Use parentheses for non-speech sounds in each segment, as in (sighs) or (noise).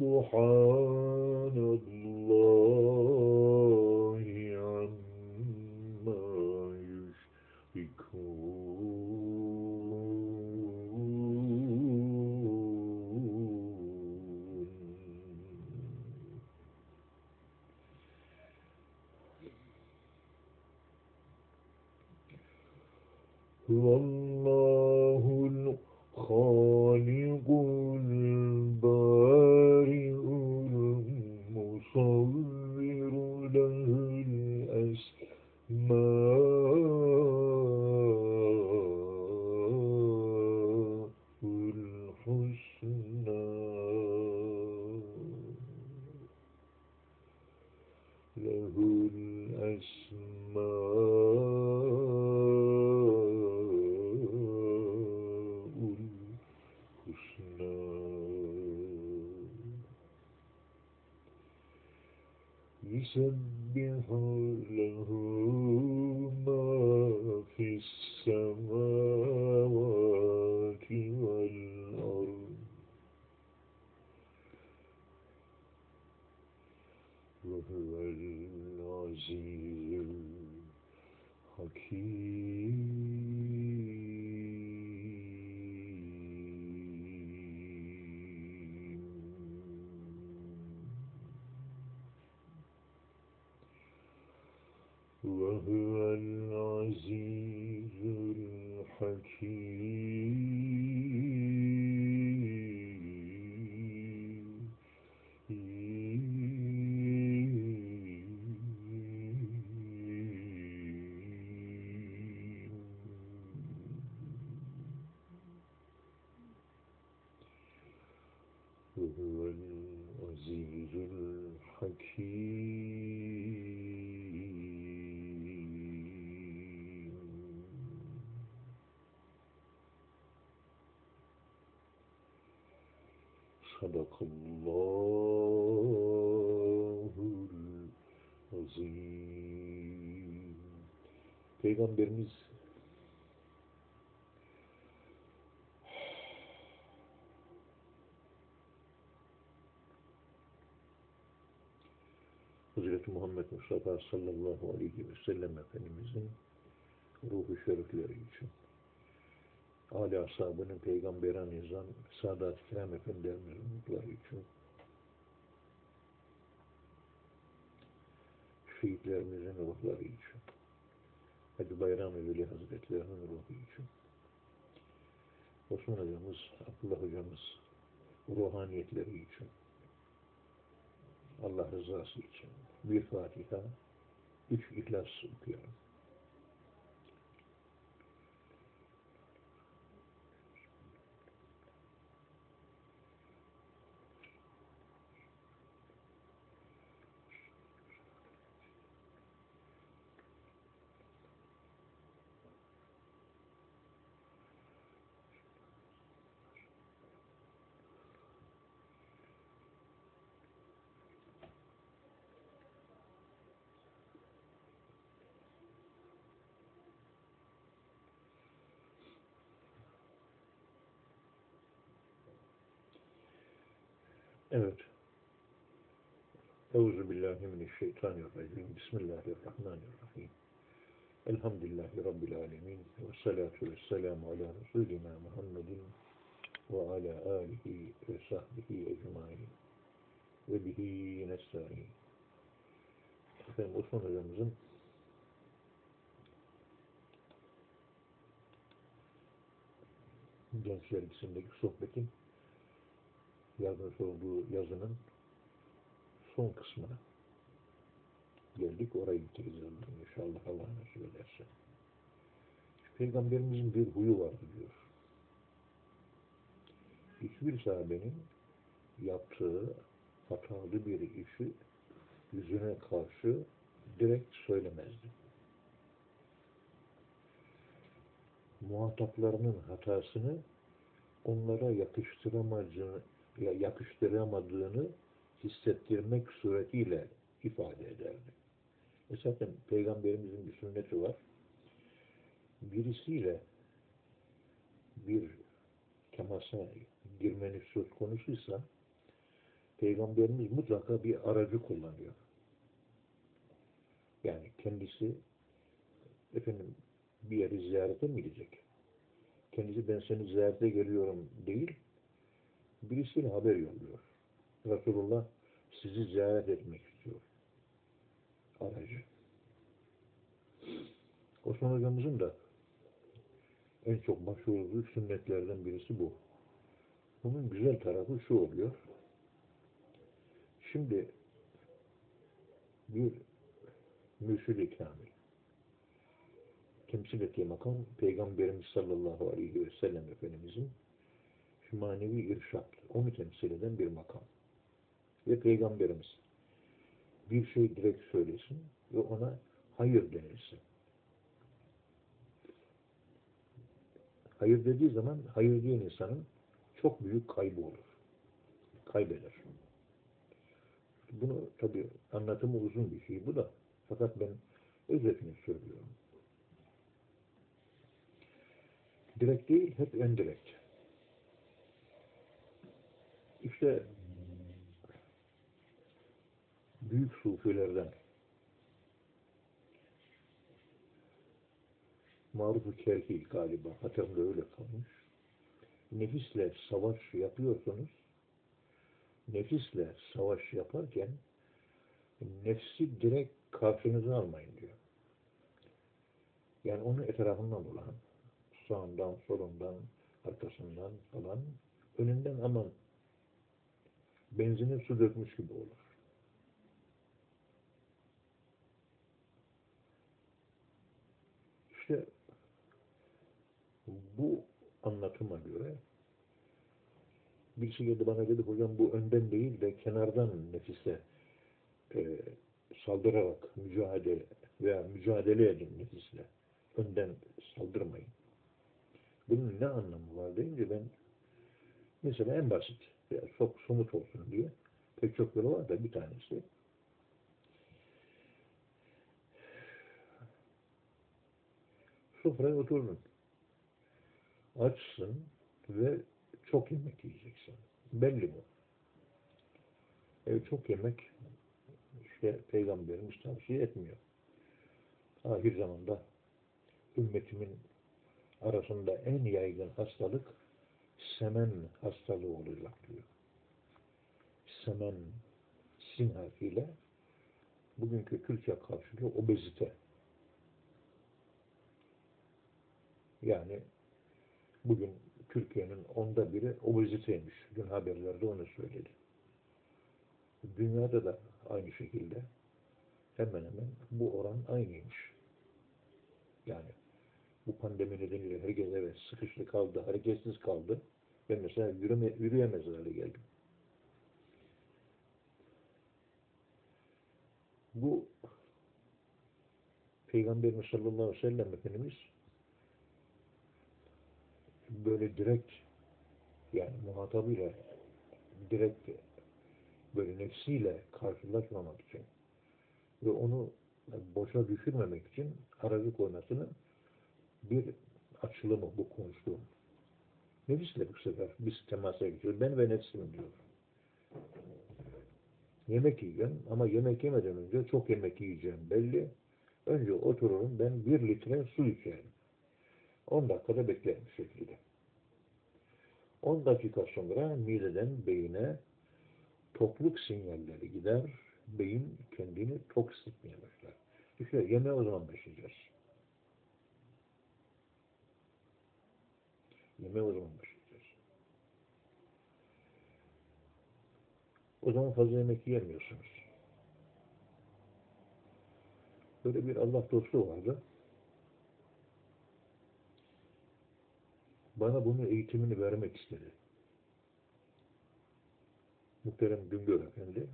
سبحان الله Sadakallahul azim. Peygamberimiz Hazreti Muhammed Mustafa sallallahu aleyhi ve sellem Efendimizin ruhu şerifleri için Ali ashabının peygambere nizam, Sadat-ı Kiram Efendilerimizin için, şehitlerimizin ruhları için, Hacı Bayram-ı Veli Hazretlerinin ruhu için, Osman hocamız, Abdullah hocamız, ruhaniyetleri için, Allah rızası için. Bir Fatiha, üç İhlas okuyorum. Evet. Euzu billahi mineşşeytanirracim. Bismillahirrahmanirrahim. Elhamdülillahi rabbil alamin ve salatu vesselamu ala resulina Muhammedin ve ala alihi ve sahbihi ecmaîn. Ve bihi nestaîn. Efendim Osman hocamızın genç dergisindeki sohbetin yazmış olduğu yazının son kısmına geldik. Orayı bitireceğiz inşallah Allah nasip ederse. Peygamberimizin bir huyu vardı diyor. Hiçbir sahabenin yaptığı hatalı bir işi yüzüne karşı direkt söylemezdi. Muhataplarının hatasını onlara yakıştıramadığını, yakıştıramadığını hissettirmek suretiyle ifade ederdi. E zaten Peygamberimizin bir sünneti var. Birisiyle bir temasa girmeniz söz konusuysa Peygamberimiz mutlaka bir aracı kullanıyor. Yani kendisi efendim bir yeri ziyarete mi gidecek? Kendisi ben seni ziyarete geliyorum değil, birisiyle haber yolluyor. Resulullah sizi ziyaret etmek istiyor. Aracı. Osman hocamızın da en çok başvurduğu sünnetlerden birisi bu. Bunun güzel tarafı şu oluyor. Şimdi bir mürşid-i kamil temsil ettiği makam Peygamberimiz sallallahu aleyhi ve sellem Efendimizin manevi irşat, onu temsil eden bir makam. Ve Peygamberimiz bir şey direkt söylesin ve ona hayır denilsin. Hayır dediği zaman hayır diyen insanın çok büyük kaybı olur. Kaybeder. Bunu tabi anlatımı uzun bir şey bu da. Fakat ben özetini söylüyorum. Direkt değil, hep endirekt. İşte büyük sufilerden Maruf-u Kerhi galiba hatırımda öyle kalmış. Nefisle savaş yapıyorsanız nefisle savaş yaparken nefsi direkt karşınıza almayın diyor. Yani onu etrafından dolan, sağından, solundan, arkasından falan, önünden aman benzine su dökmüş gibi olur. İşte bu anlatıma göre birisi geldi bana dedi hocam bu önden değil de kenardan nefise e, saldırarak mücadele veya mücadele edin nefisle. Önden saldırmayın. Bunun ne anlamı var deyince ben mesela en basit veya çok somut olsun diye pek çok yolu var da bir tanesi sofraya oturdun. Açsın ve çok yemek yiyeceksin. Belli bu. E, çok yemek işte Peygamberimiz tavsiye etmiyor. Ahir zamanda ümmetimin arasında en yaygın hastalık semen hastalığı olacak diyor. Semen sin harfiyle bugünkü Türkçe karşılığı obezite. Yani bugün Türkiye'nin onda biri obeziteymiş. Dün haberlerde onu söyledi. Dünyada da aynı şekilde hemen hemen bu oran aynıymış. Yani bu pandemi nedeniyle herkes evet sıkıştı kaldı, hareketsiz kaldı. Ben mesela yürüme, yürüyemez hale geldim. Bu Peygamberimiz sallallahu aleyhi ve sellem Efendimiz böyle direkt yani muhatabıyla direkt böyle nefsiyle karşılaşmamak için ve onu boşa düşürmemek için aracı koymasını bir açılımı bu konuştuğum. Nefisle bu sefer biz temasa geçiyoruz. Ben ve nefsim diyor. Yemek yiyeceğim ama yemek yemeden önce çok yemek yiyeceğim belli. Önce otururum ben bir litre su içerim. 10 dakikada beklerim bu şekilde. 10 dakika sonra mideden beyine tokluk sinyalleri gider. Beyin kendini tok hissetmeye başlar. İşte yemeğe o zaman başlayacağız. Yemeğe o zaman başlayacağız. O zaman fazla yemek yiyemiyorsunuz. Böyle bir Allah dostu vardı. Bana bunun eğitimini vermek istedi. Muhterem Güngör Efendi.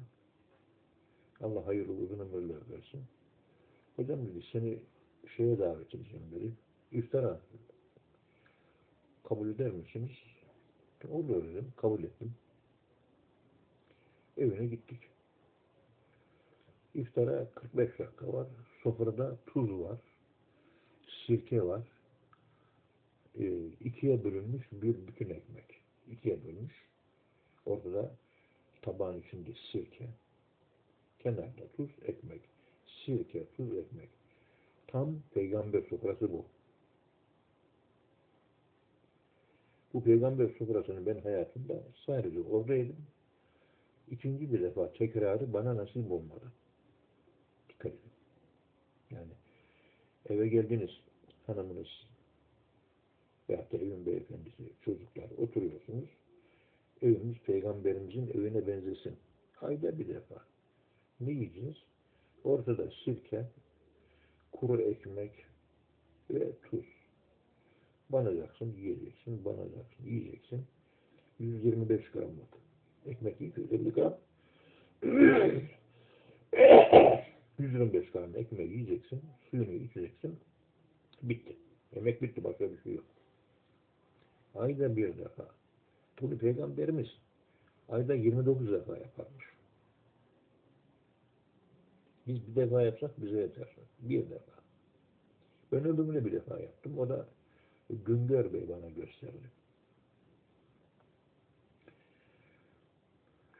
Allah hayırlı uzun ömürler versin. Hocam dedi seni şeye davet edeceğim dedi. İftara kabul eder misiniz? Olur dedim. Kabul ettim. Evine gittik. İftara 45 dakika var. Sofrada tuz var. Sirke var. E, ikiye bölünmüş bir bütün ekmek. İkiye bölünmüş. Ortada tabağın içinde sirke. Kenarda tuz, ekmek. Sirke, tuz, ekmek. Tam peygamber sofrası bu. Bu peygamber sofrasını ben hayatımda sadece oradaydım. İkinci bir defa tekrarı bana nasip olmadı. Dikkat edin. Yani eve geldiniz hanımınız veyahut da evin beyefendisi, çocuklar oturuyorsunuz. Evimiz peygamberimizin evine benzesin. Ayda bir defa. Ne yiyeceğiz? Ortada sirke, kuru ekmek ve tuz. Banacaksın, yiyeceksin, banacaksın, yiyeceksin. 125 gramlık. Ekmek 250 gram. (coughs) 125 gram ekmeği yiyeceksin, suyunu içeceksin. Bitti. Yemek bitti, başka bir şey yok. Ayda bir defa. Bunu Peygamberimiz ayda 29 defa yaparmış. Biz bir defa yapsak bize yeter. Bir defa. Ben öbürüne bir defa yaptım. O da Güngör Bey bana gösterdi.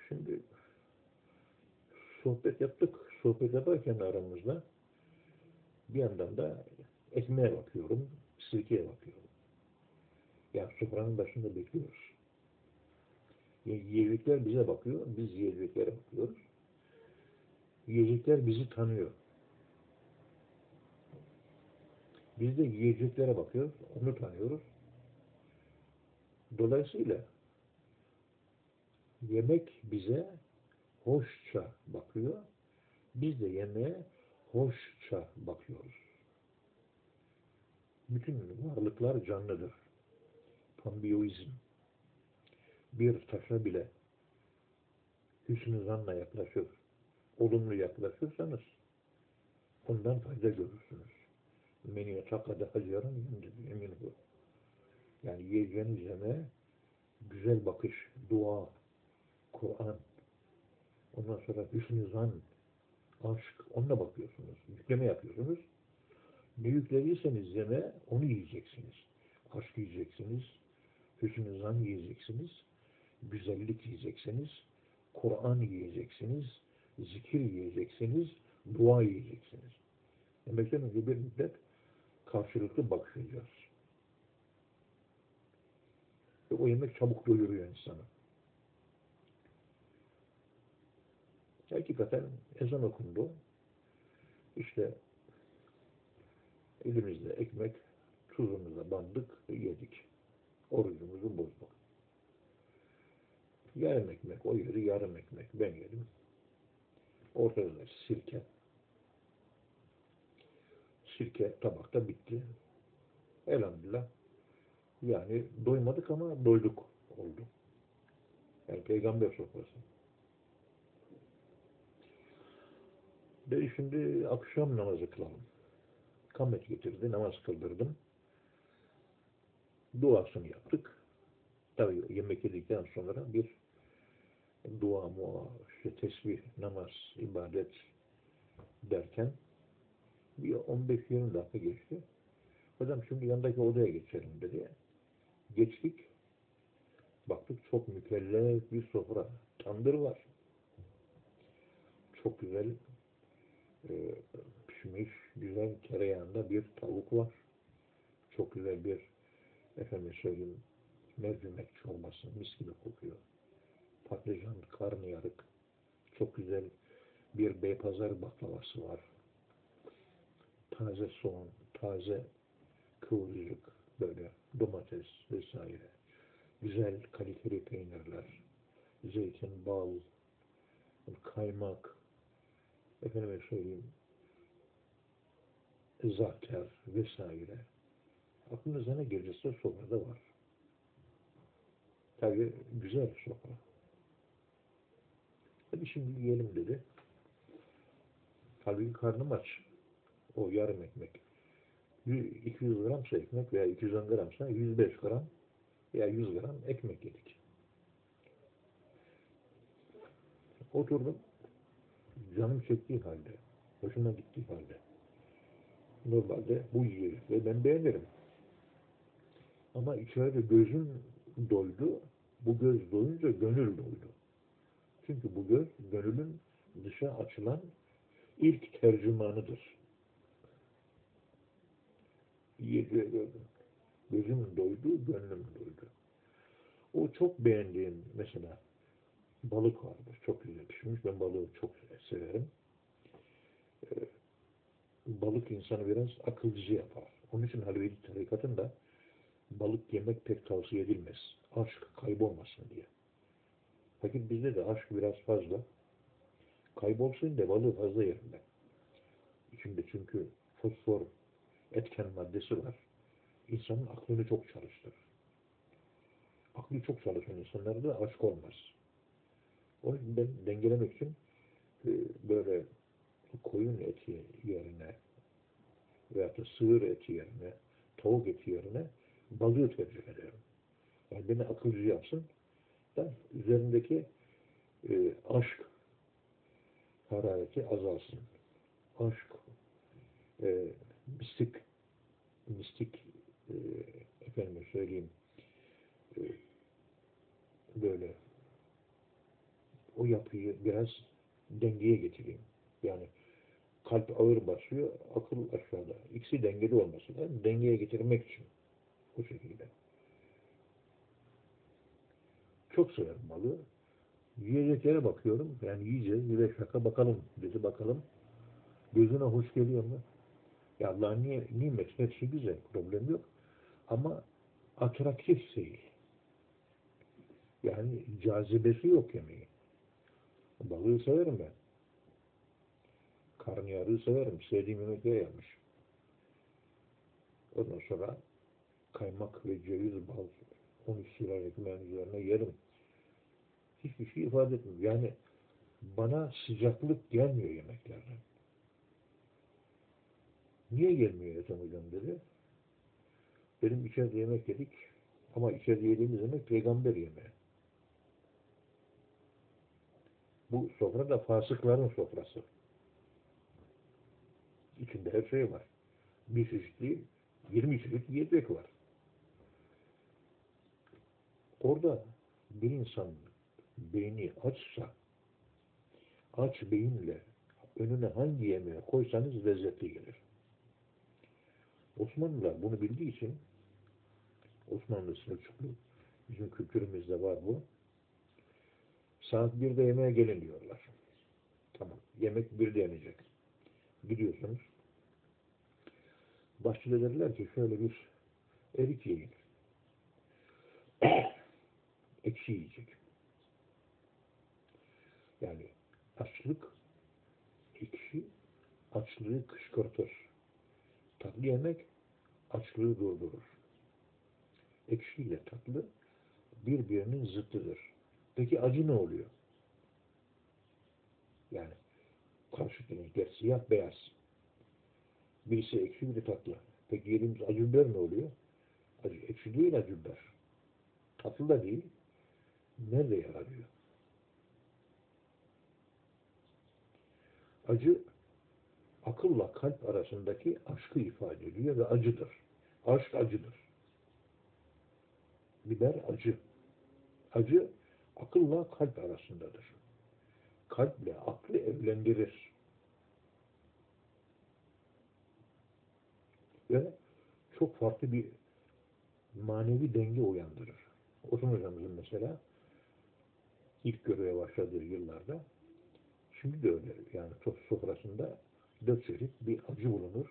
Şimdi sohbet yaptık. Sohbet yaparken aramızda bir yandan da ekmeğe bakıyorum, sirkeye bakıyorum. Ya sofranın başında bekliyoruz. Yiyecekler bize bakıyor, biz yiyeceklere bakıyoruz. Yiyecekler bizi tanıyor. Biz de yiyeceklere bakıyoruz, onu tanıyoruz. Dolayısıyla yemek bize hoşça bakıyor, biz de yemeğe hoşça bakıyoruz. Bütün varlıklar canlıdır. Pambiyoizm. Bir taşa bile hüsnü zanla yaklaşır, olumlu yaklaşırsanız ondan fayda görürsünüz. Men yetakade haceran emin bu. Yani yiyeceğiniz yemeğe güzel bakış, dua, Kur'an, ondan sonra hüsnü zan, aşk, onunla bakıyorsunuz. Yükleme yapıyorsunuz. Ne yüklediyseniz yeme, onu yiyeceksiniz. Aşk yiyeceksiniz, hüsnü zan yiyeceksiniz, güzellik yiyeceksiniz, Kur'an yiyeceksiniz, zikir yiyeceksiniz, dua yiyeceksiniz. Yemekten önce bir müddet karşılıklı bakışacağız. Ve o yemek çabuk doyuruyor insanı. Hakikaten ezan okundu. İşte elimizde ekmek, tuzumuza bandık ve yedik. Orucumuzu bozduk. Yarım ekmek o yeri, yarım ekmek ben yedim. Ortada da sirke. Sirke tabakta bitti. Elhamdülillah. Yani doymadık ama doyduk oldu. Yani peygamber sofrası. Ben şimdi akşam namazı kılalım. Kamet getirdi, namaz kıldırdım. Duasını yaptık. Tabii yemek yedikten sonra bir dua, mua, işte tesbih, namaz, ibadet derken bir 15-20 dakika geçti. Hocam şimdi yanındaki odaya geçelim dedi. Geçtik. Baktık çok mükellef bir sofra. Tandır var. Çok güzel e, pişmiş, güzel tereyağında bir tavuk var. Çok güzel bir efendim söyleyeyim mercimek çorbası mis gibi kokuyor. Patlıcan, karnıyarık, çok güzel bir beypazar baklavası var. Taze soğan, taze kıvırcık, böyle domates vesaire. Güzel kaliteli peynirler, zeytin, bal, kaymak, efendime söyleyeyim, zahter vesaire. Aklınıza ne gelirse sofrada var. Tabi güzel sofra. Hadi şimdi yiyelim dedi. Halbuki karnım aç. O yarım ekmek. 200 gramsa ekmek veya 210 gramsa 105 gram veya 100 gram ekmek yedik. Oturdum. Canım çektiği halde, hoşuma gittiği halde. Normalde bu yiyor ve ben beğenirim. Ama içeride gözüm doydu. Bu göz doyunca gönül doydu. Çünkü bu göz gönülün dışa açılan ilk tercümanıdır. Yediğe gördüm. Gözüm doydu, gönlüm doydu. O çok beğendiğim mesela balık vardır. Çok güzel pişmiş. Ben balığı çok severim. Ee, balık insanı biraz akılcı yapar. Onun için Halveli tarikatında balık yemek pek tavsiye edilmez. Aşk kaybolmasın diye. Fakat bizde de aşk biraz fazla. Kaybolsun da balığı fazla yerim ben. İçinde çünkü fosfor etken maddesi var. İnsanın aklını çok çalıştırır. Aklı çok çalışan insanlarda da aşk olmaz. İçin ben dengelemek için e, böyle koyun eti yerine veya da sığır eti yerine tavuk eti yerine balığı tercih ederim. Yani beni akılcı yapsın da üzerindeki e, aşk harareti azalsın. Aşk e, mistik mistik e, efendim söyleyeyim e, böyle o yapıyı biraz dengeye getireyim. Yani kalp ağır basıyor, akıl aşağıda. İkisi dengeli olması lazım. Dengeye getirmek için bu şekilde. Çok severim balığı. Yiyeceklere bakıyorum. Yani yiyeceğiz. Bir de şaka bakalım. Dedi bakalım. Gözüne hoş geliyor mu? Ya Allah'ın nimet hepsi güzel. Problem yok. Ama atraktif değil. Yani cazibesi yok yemeği. Balığı severim ben. Karnıyarığı severim. Sevdiğim yemekleri yapmış. Ondan sonra kaymak ve ceviz bal onu sürer ekmeğin üzerine yerim. Hiçbir şey ifade etmiyor. Yani bana sıcaklık gelmiyor yemeklerden. Niye gelmiyor Ethem Hocam dedi. Benim içeride yemek yedik ama içeride yediğimiz yemek peygamber yemeği. Bu sofra da fasıkların sofrası. İçinde her şey var. Bir çeşit değil, 20 çeşit yiyecek var. Orada bir insan beyni açsa, aç beyinle önüne hangi yemeği koysanız lezzetli gelir. Osmanlılar bunu bildiği için Osmanlı Selçuklu bizim kültürümüzde var bu. Saat 1'de yemeğe gelin diyorlar. Tamam. Yemek 1'de yenecek. Gidiyorsunuz. Bahçede derler ki şöyle bir erik yiyin. Ekşi yiyecek. Yani açlık ekşi açlığı kışkırtır. Tatlı yemek açlığı durdurur. Ekşi ile tatlı birbirinin zıttıdır. Peki acı ne oluyor? Yani karşıt renkler siyah beyaz. Birisi ekşi biri tatlı. Peki yediğimiz acı biber ne oluyor? Acı, ekşi değil acı biber. Tatlı da değil. Nerede yer arıyor? Acı akılla kalp arasındaki aşkı ifade ediyor ve acıdır. Aşk acıdır. Biber acı. Acı akılla kalp arasındadır. Kalple aklı evlendirir. Ve çok farklı bir manevi denge uyandırır. Osman hocamızın mesela ilk göreve başladığı yıllarda şimdi de öyle yani sofrasında dört çeşit bir acı bulunur.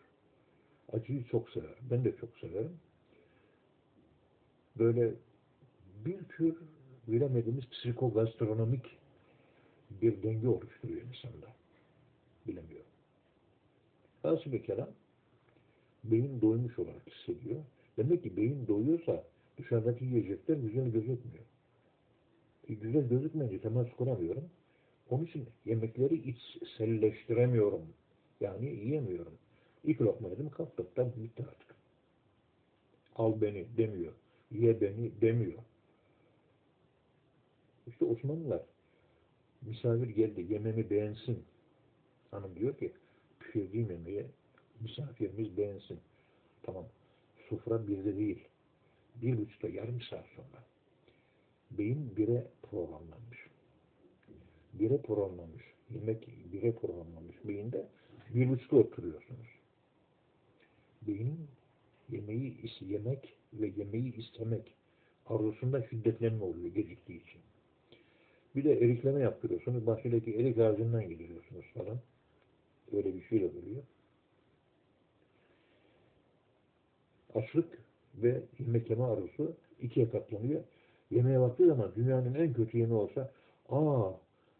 Acıyı çok sever. Ben de çok severim. Böyle bir tür bilemediğimiz psikogastronomik bir denge oluşturuyor insanda. Bilemiyorum. Nasıl bir kelam beyin doymuş olarak hissediyor. Demek ki beyin doyuyorsa dışarıdaki yiyecekler güzel gözükmüyor. Güzel gözükmeyince temas kuramıyorum. Onun için yemekleri içselleştiremiyorum. Yani yiyemiyorum. İlk lokma yedim kalktık da bitti artık. Al beni demiyor. Ye beni demiyor. İşte Osmanlılar misafir geldi yememi beğensin. Hanım diyor ki pişirdiğim yemeği misafirimiz beğensin. Tamam. Sufra birde değil. Bir buçukta yarım saat sonra. Beyin bire programlanmış. Bire programlanmış. Yemek bire programlanmış. Beyinde bir buçukta oturuyorsunuz. Beynin yemeği yemek ve yemeği istemek arzusunda şiddetlenme oluyor geciktiği için. Bir de erikleme yaptırıyorsunuz. Bahçedeki erik ağacından gidiyorsunuz falan. Öyle bir şey oluyor. Açlık ve yemek yeme arzusu ikiye katlanıyor. Yemeğe baktığı zaman dünyanın en kötü yemeği olsa aa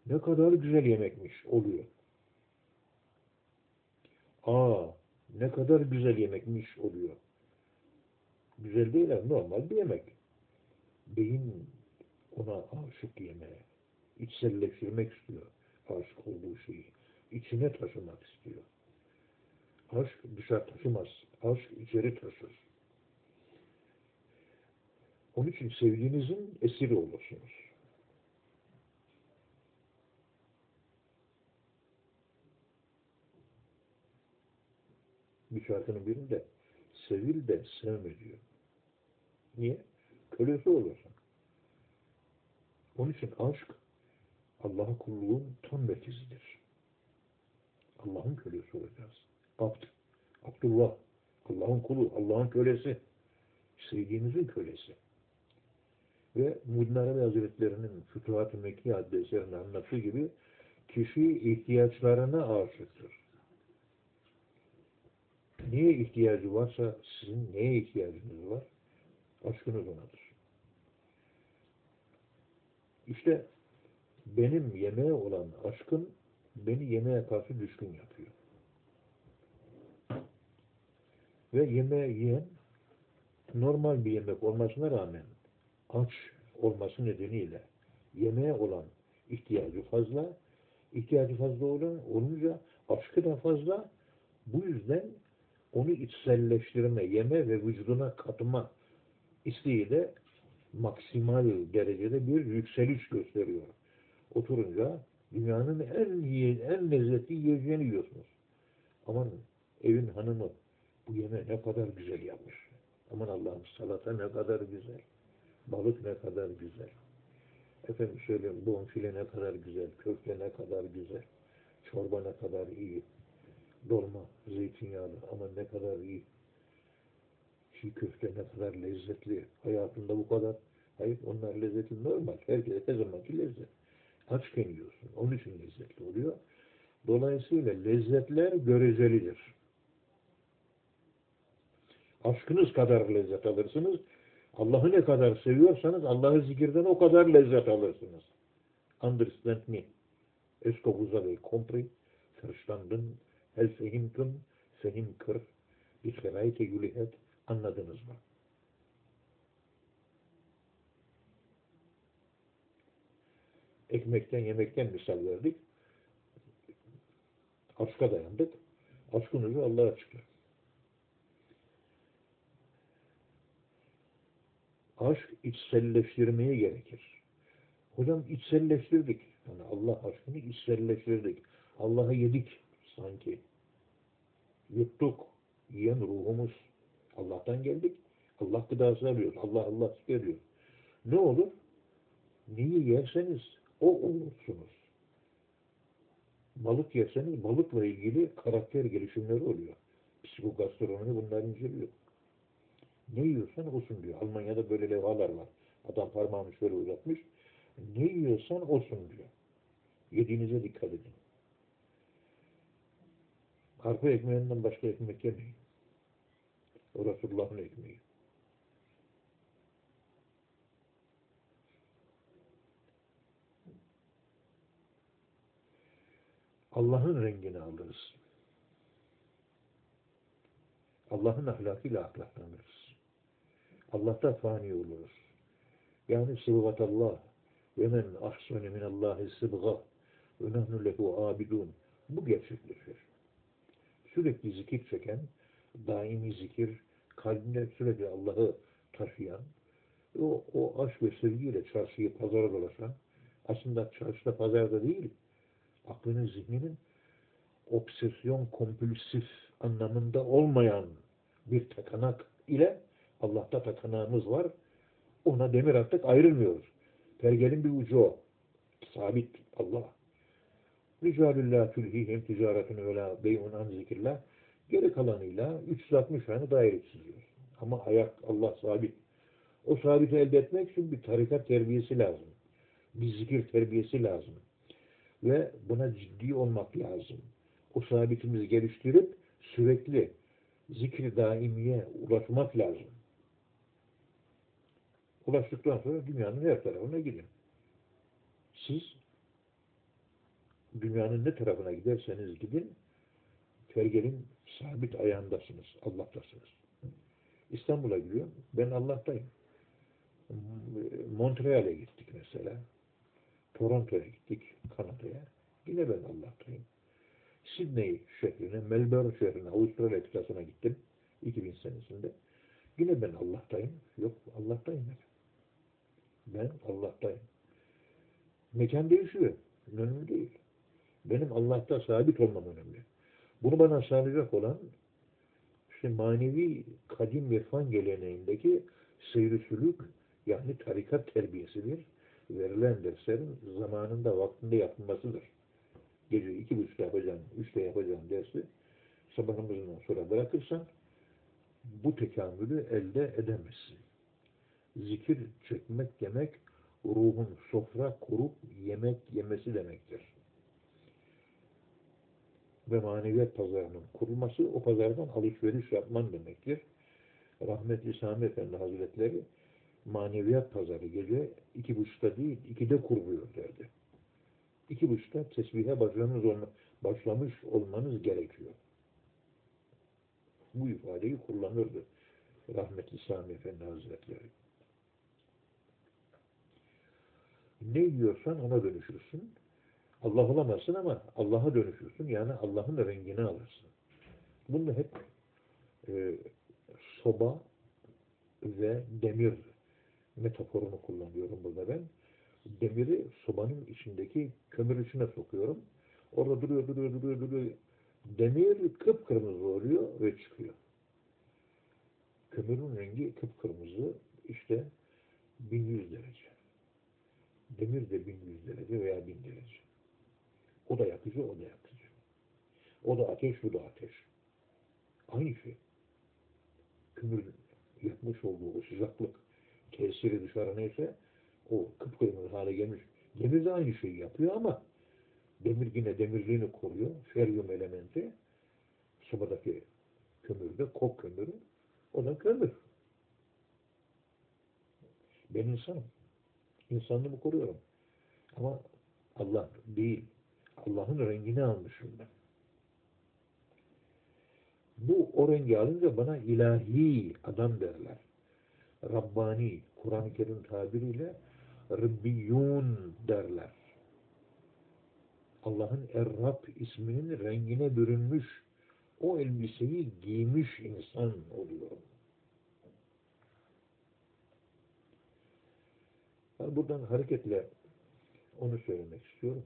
ne kadar güzel yemekmiş oluyor. Aa ne kadar güzel yemekmiş oluyor. Güzel değil ama normal bir yemek. Beyin ona aşık yemeğe içselleştirmek istiyor aşık olduğu şeyi. İçine taşımak istiyor. Aşk dışarı taşımaz. Aşk içeri taşır. Onun için sevdiğinizin esiri olursunuz. Bir şarkının birinde sevil de sevme diyor. Niye? Kölesi olursun. Onun için aşk Allah'a kulluğun tam merkezidir. Allah'ın kölesi olacağız. Abd, Abdullah, Allah'ın kulu, Allah'ın kölesi, sevdiğimizin kölesi. Ve Arabi Hazretleri'nin Fütuhat-ı Mekki adlı anlattığı gibi kişi ihtiyaçlarına aşıktır. Neye ihtiyacı varsa sizin neye ihtiyacınız var? Aşkınız onadır. İşte benim yemeğe olan aşkım beni yemeğe karşı düşkün yapıyor. Ve yemeği yiyen normal bir yemek olmasına rağmen aç olması nedeniyle yemeğe olan ihtiyacı fazla, ihtiyacı fazla olunca aşkı da fazla. Bu yüzden onu içselleştirme, yeme ve vücuduna katma isteğiyle maksimal derecede bir yükseliş gösteriyor. Oturunca dünyanın en iyi, en lezzetli yiyeceğini yiyorsunuz. Aman evin hanımı bu yeme ne kadar güzel yapmış. Aman Allah'ım salata ne kadar güzel. Balık ne kadar güzel. Efendim söyleyeyim bonfile ne kadar güzel. Köfte ne kadar güzel. Çorba ne kadar iyi. Dolma, zeytinyağlı ama ne kadar iyi. Çiğ köfte ne kadar lezzetli. Hayatında bu kadar. Hayır onlar lezzeti normal. Herkese her zamanki lezzet. Açken yiyorsun. Onun için lezzetli oluyor. Dolayısıyla lezzetler görecelidir. Aşkınız kadar lezzet alırsınız. Allah'ı ne kadar seviyorsanız Allah'ı zikirden o kadar lezzet alırsınız. Understand me. Est-ce que vous avez compris? Verstanden? El fehimtum? Fehim kır. Bisferayte yülihet. Anladınız mı? Ekmekten, yemekten misal verdik. Aşka dayandık. Aşkın ucu Allah'a çıktı. Aşk içselleştirmeye gerekir. Hocam içselleştirdik. Yani Allah aşkını içselleştirdik. Allah'ı yedik sanki. Yuttuk. Yiyen ruhumuz. Allah'tan geldik. Allah gıdası arıyoruz. Allah Allah veriyor. Ne olur? Neyi yerseniz o olursunuz. Balık yerseniz balıkla ilgili karakter gelişimleri oluyor. Psikogastronomi bunları inceliyor. Ne yiyorsan olsun diyor. Almanya'da böyle levhalar var. Adam parmağını şöyle uzatmış. Ne yiyorsan olsun diyor. Yediğinize dikkat edin. Arpa ekmeğinden başka ekmek yemeyin. O Resulullah'ın ekmeği. Allah'ın rengini alırız. Allah'ın ahlakıyla ahlaklanırız. Allah'ta fani oluruz. Yani sıbgatallah ve men ahsene minallahi sıbga ve nahnu lehu abidun. Bu gerçekleşir. Sürekli zikir çeken, daimi zikir, kalbinde sürekli Allah'ı taşıyan, o, o aşk ve sevgiyle çarşıyı pazara dolaşan, aslında çarşıda pazarda değil, aklının, zihninin obsesyon kompulsif anlamında olmayan bir takanak ile Allah'ta takanağımız var. Ona demir attık ayrılmıyoruz. Pergelin bir ucu o. Sabit Allah. Ricalullah tülhihim ticaretun ve la beyun an zikirler. Geri kalanıyla 360 tane daire çiziyor. Ama ayak Allah sabit. O sabiti elde etmek için bir tarikat terbiyesi lazım. Bir zikir terbiyesi lazım. Ve buna ciddi olmak lazım. O sabitimizi geliştirip sürekli zikri daimiye ulaşmak lazım. Ulaştıktan sonra dünyanın her tarafına gidin. Siz dünyanın ne tarafına giderseniz gidin pergelin sabit ayağındasınız. Allah'tasınız. İstanbul'a gidiyorum. Ben Allah'tayım. Montreal'e gittik mesela. Toronto'ya gittik. Kanada'ya. Yine ben Allah'tayım. Sydney şehrine, Melbourne şehrine, Avustralya kıtasına gittim. 2000 senesinde. Yine ben Allah'tayım. Yok Allah'tayım ben. Ben Allah'tayım. Mekan değişiyor. Önemli değil. Benim Allah'ta sabit olmam önemli. Bunu bana sağlayacak olan işte manevi kadim irfan geleneğindeki seyri sülük yani tarikat terbiyesidir. Verilen derslerin zamanında vaktinde yapılmasıdır. Gece iki buçukta yapacağım, üçte yapacağım dersi sabah namazından sonra bırakırsan bu tekamülü elde edemezsin. Zikir çekmek demek ruhun sofra kurup yemek yemesi demektir. Ve maneviyat pazarının kurulması o pazardan alışveriş yapman demektir. Rahmetli Sami Efendi Hazretleri maneviyat pazarı gece iki buçukta değil, ikide kuruluyor derdi. İki buçukta tesbihe başlamış, olma, başlamış olmanız gerekiyor. Bu ifadeyi kullanırdı rahmetli Sami Efendi Hazretleri. Ne yiyorsan ona dönüşürsün. Allah olamazsın ama Allah'a dönüşürsün. Yani Allah'ın rengini alırsın. Bunu hep e, soba ve demir metaforunu kullanıyorum burada ben. Demiri sobanın içindeki kömür içine sokuyorum. Orada duruyor, duruyor, duruyor, duruyor. Demir kıpkırmızı oluyor ve çıkıyor. Kömürün rengi kıpkırmızı işte 1100 derece. Demir de 1100 derece veya 1000 derece. O da yakıcı, o da yakıcı. O da ateş, bu da ateş. Aynı şey. Kömürün yapmış olduğu o sıcaklık tesiri dışarı neyse o kıpkırmızı hale gelmiş. Demir de aynı şeyi yapıyor ama demir yine demirliğini koruyor. Feryum elementi sobadaki kömürde, kok kömürü o da kömür. Ben insanım. İnsanlığımı koruyorum. Ama Allah değil. Allah'ın rengini almışım ben. Bu o rengi alınca bana ilahi adam derler. Rabbani, Kur'an-ı Kerim tabiriyle Rabbiyun derler. Allah'ın Er-Rab isminin rengine bürünmüş, o elbiseyi giymiş insan oluyorum. Ben buradan hareketle onu söylemek istiyorum.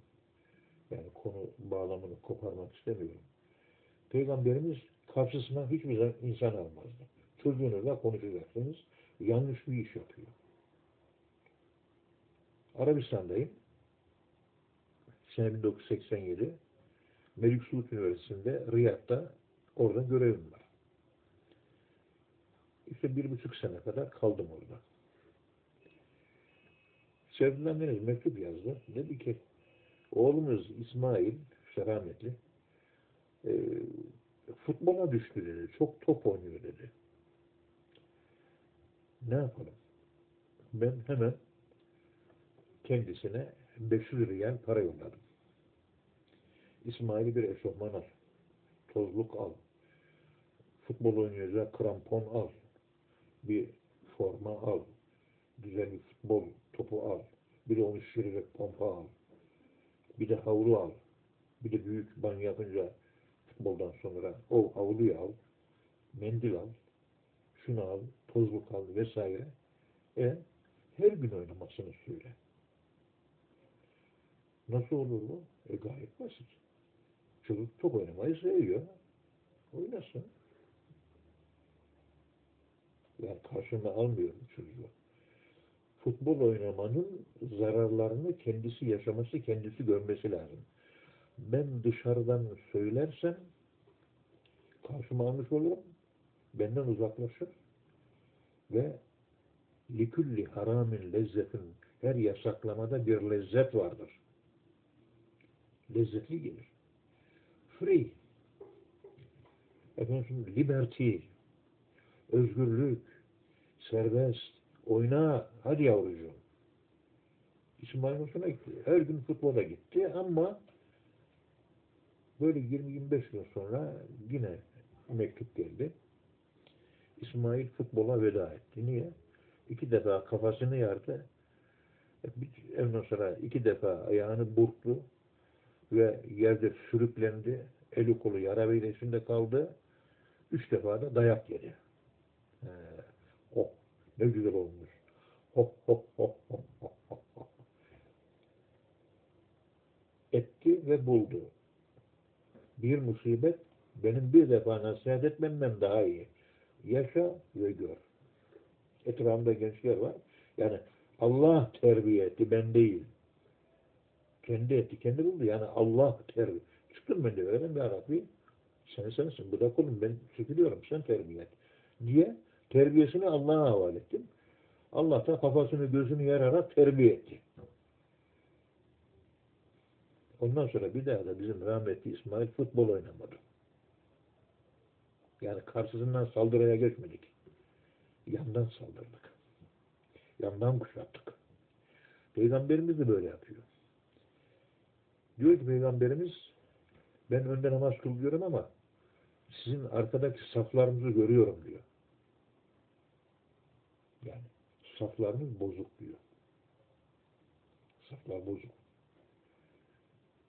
Yani konu bağlamını koparmak istemiyorum. Peygamberimiz karşısına hiçbir insan almazdı. Çocuğunuzla konuşacaksınız. Yanlış bir iş yapıyor. Arabistan'dayım. Sene 1987. Melik Suud Üniversitesi'nde Riyad'da orada görevim var. İşte bir buçuk sene kadar kaldım orada. Sevdiğimden Deniz mektup yazdı. Dedi ki oğlumuz İsmail, işte rahmetli, e, futbola düştü dedi. Çok top oynuyor dedi. Ne yapalım? Ben hemen kendisine 500 riyal para yolladım. İsmail'i bir eşofman al. Tozluk al. Futbol oynayacak krampon al. Bir forma al. Güzel bir futbol topu al. Bir de onu şişirecek pompa al. Bir de havlu al. Bir de büyük banyo yapınca futboldan sonra o havluyu al. Mendil al. Şunu al. Tozluk al vesaire. E her gün oynamasını söyle. Nasıl olur bu? E gayet basit. Çocuk top oynamayı seviyor. Oynasın. Yani karşına almıyorum çocuğu. Futbol oynamanın zararlarını kendisi yaşaması, kendisi görmesi lazım. Ben dışarıdan söylersem karşıma almış olurum. Benden uzaklaşır ve likülli haramin lezzetin her yasaklamada bir lezzet vardır. Lezzetli gelir. Free. Efendim liberty. Özgürlük. Serbest. Oyna. Hadi yavrucuğum. İsmail hoşuna gitti. Her gün futbola gitti ama böyle 20-25 gün sonra yine mektup geldi. İsmail futbola veda etti. Niye? İki defa kafasını yardı. Ondan sonra iki defa ayağını burktu ve yerde sürüklendi. Eli kolu yara verilesinde kaldı. Üç defa da dayak yedi. Ee, ne güzel olmuş. Hop hop hop hop hop hop. Etti ve buldu. Bir musibet benim bir defa nasihat etmemden daha iyi. Yaşa ve gör. Etrafımda gençler var. Yani Allah terbiye etti, ben değil. Kendi etti, kendi buldu. Yani Allah terbiye. Çıktım ben de öğren bir Arabi. Sen sensin, bu da kulum, ben çekiliyorum, sen terbiye et. Diye terbiyesini Allah'a havale ettim. Allah da kafasını gözünü yararak terbiye etti. Ondan sonra bir daha da bizim rahmetli İsmail futbol oynamadı. Yani karşısından saldırıya geçmedik. Yandan saldırdık. Yandan kuşattık. Peygamberimiz de böyle yapıyor. Diyor ki Peygamberimiz ben önde namaz kılıyorum ama sizin arkadaki saflarınızı görüyorum diyor. Yani saflarınız bozuk diyor. Saflar bozuk.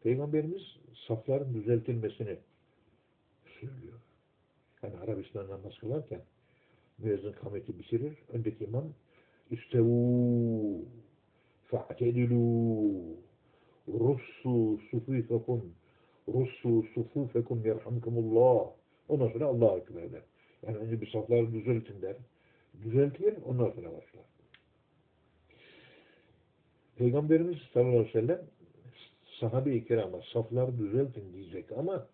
Peygamberimiz safların düzeltilmesini söylüyor. Yani Arabistan namaz kılarken müezzin kameti bitirir. Öndeki imam İstevu fa'tedilû russu sufufekum russu sufufekum yerhamkumullah ondan sonra Allah'a ekber der. Yani önce bir safları düzeltin der. Düzeltir, ondan sonra başlar. Peygamberimiz sallallahu aleyhi ve sellem sahabe-i kirama safları düzeltin diyecek ama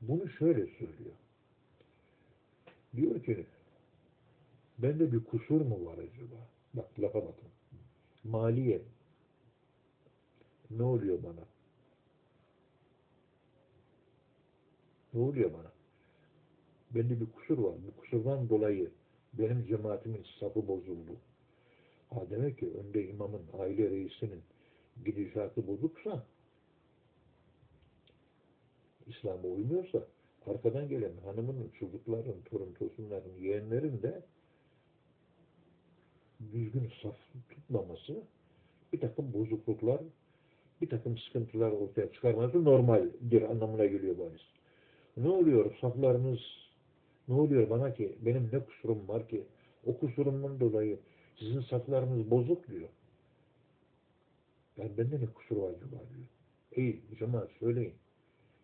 bunu şöyle söylüyor. Diyor ki bende bir kusur mu var acaba? Bak lafa bakın. Maliye ne oluyor bana? Ne oluyor bana? Bende bir kusur var. Bu kusurdan dolayı benim cemaatimin safı bozuldu. Ha demek ki önde imamın, aile reisinin gidişatı bozuksa İslam'a uymuyorsa arkadan gelen hanımının, çocukların, torun tosunların, yeğenlerin de düzgün saf tutmaması bir takım bozukluklar, bir takım sıkıntılar ortaya çıkarması normaldir anlamına geliyor bu hadis. Ne oluyor saflarınız, ne oluyor bana ki benim ne kusurum var ki o kusurumdan dolayı sizin saflarınız bozuk diyor. Yani bende ne kusur var acaba diyor. Ey cemaat söyleyin.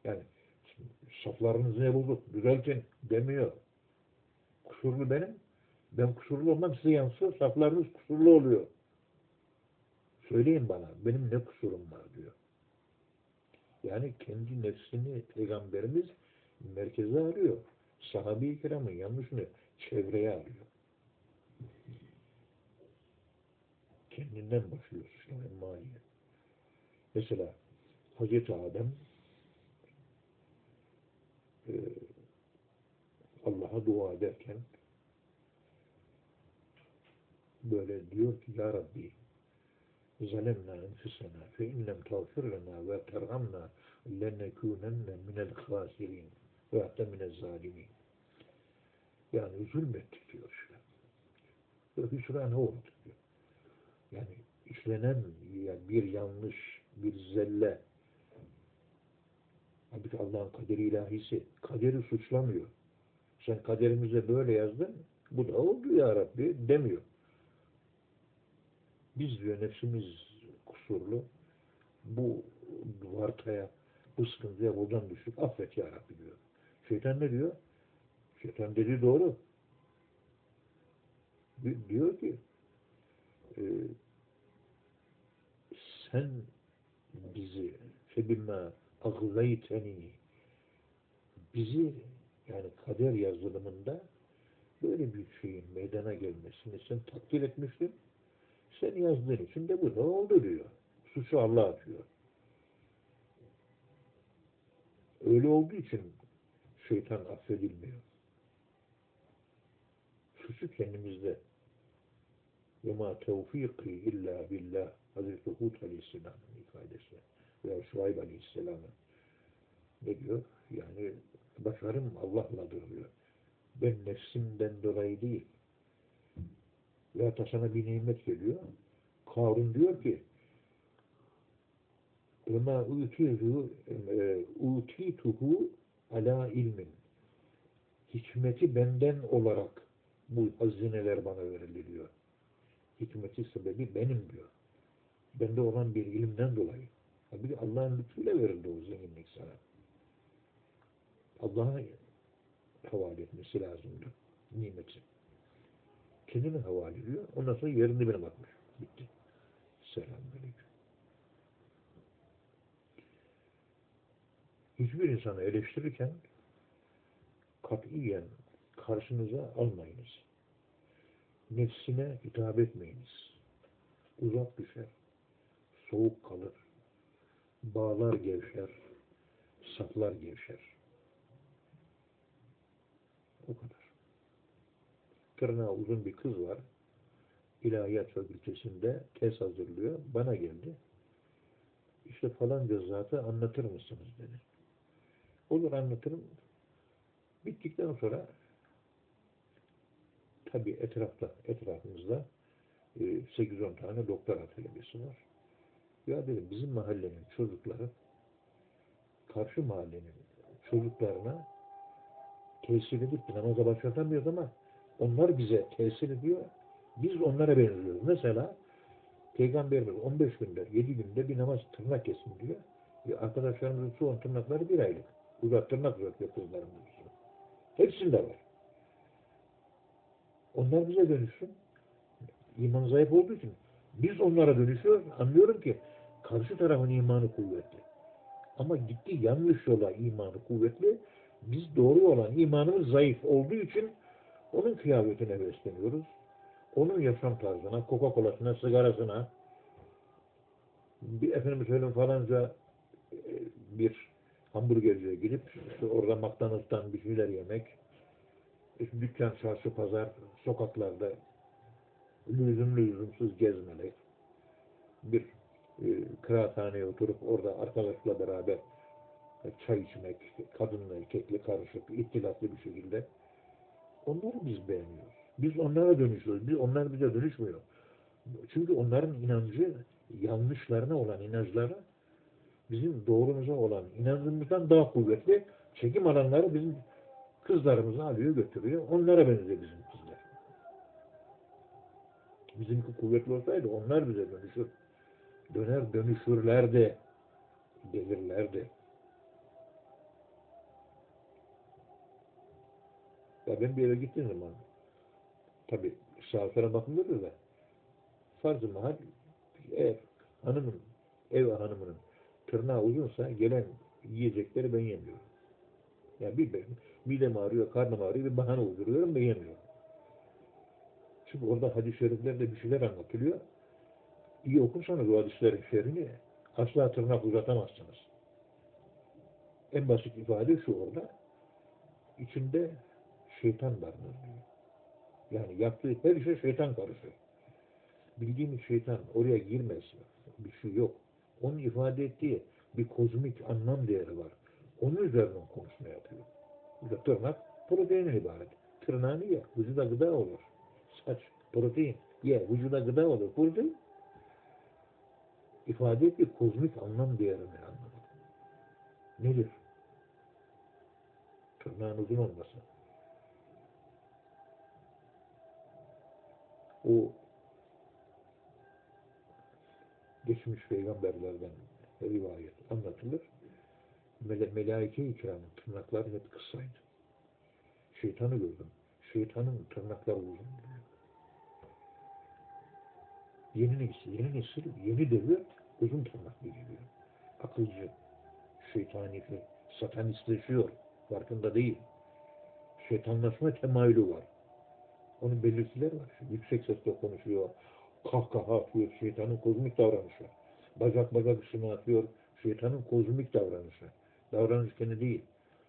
Yani saflarınız ne bozuk? Düzeltin demiyor. Kusurlu benim. Ben kusurlu olmam size yansıyor. Saflarınız kusurlu oluyor. Söyleyin bana. Benim ne kusurum var diyor. Yani kendi nefsini peygamberimiz merkeze arıyor. Sahabe-i kiramın yanlışını çevreye arıyor. Kendinden başlıyor suçlamaya maliye. Mesela Hazreti Adem e, Allah'a dua ederken böyle diyor ki Ya Rabbi zalemna enfusena fe in lem tağfir lena ve terhamna lenekûnenne minel khasirin ve hatta minel zalimin yani zulmettik diyor işte. Ve hüsrana uğradık diyor. Yani işlenen bir yanlış, bir zelle Halbuki Allah'ın kaderi ilahisi. Kaderi suçlamıyor. Sen kaderimize böyle yazdın, bu da oldu ya Rabbi demiyor. Biz diyor nefsimiz kusurlu, bu vartaya, bu sıkıntıya buradan düştük, affet ya Rabbi diyor. Şeytan ne diyor? Şeytan dediği doğru. Diyor ki, e, sen bizi febimma agzayteni bizi yani kader yazılımında böyle bir şeyin meydana gelmesini sen takdir etmiştin. Sen yazdığın için de bu da oldu diyor. Suçu Allah atıyor. Öyle olduğu için şeytan affedilmiyor ölçüsü kendimizde. Ve ma tevfiki illa billah. Hazreti Hud Aleyhisselam'ın ifadesi veya Şuayb Aleyhisselam'ın ne diyor? Yani başarım Allah'ladır diyor. Ben nefsimden dolayı değil. Ve hatta sana bir nimet geliyor. Karun diyor ki وَمَا اُوْتِيتُهُ e, ala ilmin. Hikmeti benden olarak bu hazineler bana verildi diyor. Hikmeti sebebi benim diyor. Bende olan bir ilimden dolayı. Tabii Allah'ın lütfuyla verildi o zenginlik sana. Allah'a havale etmesi lazımdı nimeti. Kendine havale ediyor. Ondan sonra yerin dibine bakmış. Bitti. Selamünaleyküm. Hiçbir insanı eleştirirken katiyen karşınıza almayınız. Nefsine hitap etmeyiniz. Uzak düşer. Soğuk kalır. Bağlar gevşer. Saplar gevşer. O kadar. Tırnağı uzun bir kız var. İlahiyat fakültesinde tez hazırlıyor. Bana geldi. İşte falanca zatı anlatır mısınız dedi. Olur anlatırım. Bittikten sonra tabi etrafta, etrafımızda 8-10 tane doktora talebesi var. Ya dedim bizim mahallenin çocukları karşı mahallenin çocuklarına tesir edip namaza başlatamıyoruz ama onlar bize tesir ediyor. Biz onlara benziyoruz. Mesela Peygamberimiz 15 günde, 7 günde bir namaz tırnak kesin diyor. E arkadaşlarımızın çoğun tırnakları bir aylık. Uzak tırnak uzatıyor kızlarımız. Hepsinde var. Onlar bize dönüşsün. İman zayıf olduğu için biz onlara dönüşüyoruz. Anlıyorum ki Karşı tarafın imanı kuvvetli. Ama gitti yanlış yola imanı kuvvetli. Biz doğru olan imanımız zayıf olduğu için onun kıyafetine besleniyoruz. Onun yaşam tarzına, Coca-Cola'sına, sigarasına, bir efendim söyleyeyim falanca e, bir hamburgerciye gidip işte orada McDonald's'tan bir şeyler yemek, dükkan, çarşı, pazar, sokaklarda lüzumlu lüzumsuz gezmeler, bir e, kıraathaneye oturup orada arkadaşla beraber e, çay içmek, kadınla erkekle karışık, ittilatlı bir şekilde onları biz beğeniyoruz. Biz onlara dönüşüyoruz. Biz, onlar bize dönüşmüyor. Çünkü onların inancı yanlışlarına olan inançları bizim doğrumuza olan inancımızdan daha kuvvetli. Çekim alanları bizim kızlarımızı alıyor götürüyor. Onlara benziyor bizim kızlar. Bizimki kuvvetli olsaydı onlar bize dönüşür. Döner dönüşürler de gelirler de. Ya ben bir yere gittiğim zaman tabi misafire bakılır da farz-ı mahal eğer hanımın ev hanımının tırnağı uzunsa gelen yiyecekleri ben yemiyorum. Yani bir benim midem ağrıyor, karnım ağrıyor bir bahane uyduruyorum ben yemiyorum. Çünkü orada hadis-i şeriflerde bir şeyler anlatılıyor. İyi okursanız o hadislerin şerrini asla tırnak uzatamazsınız. En basit ifade şu orada. İçinde şeytan vardır diyor. Yani yaptığı her şey şeytan karışıyor. Bildiğimiz şeytan oraya girmez. Bir şey yok. Onun ifade ettiği bir kozmik anlam değeri var. Onun üzerinden konuşma yapıyor. Tırnak proteinden ibaret. Tırnağını ye, vücuda gıda olur. Saç, protein, ye, vücuda gıda olur. Burada ifade ettiği kozmik anlam değerini anladım. Nedir? Tırnağın uzun olması. O geçmiş peygamberlerden rivayet anlatılır. Mele Melaike-i kiramın tırnakları hep kısaydı. Şeytanı gördüm. Şeytanın tırnakları uzun. Yeni nesil, yeni nesil, yeni devir uzun tırnaklı geliyor. Akılcı, şeytanisi, satanistleşiyor. Farkında değil. Şeytanlaşma temayülü var. Onun belirtileri var. Yüksek sesle konuşuyor. Kahkaha atıyor. Şeytanın kozmik davranışı. Bacak bacak üstüne atıyor. Şeytanın kozmik davranışı. Davranış kendi değil.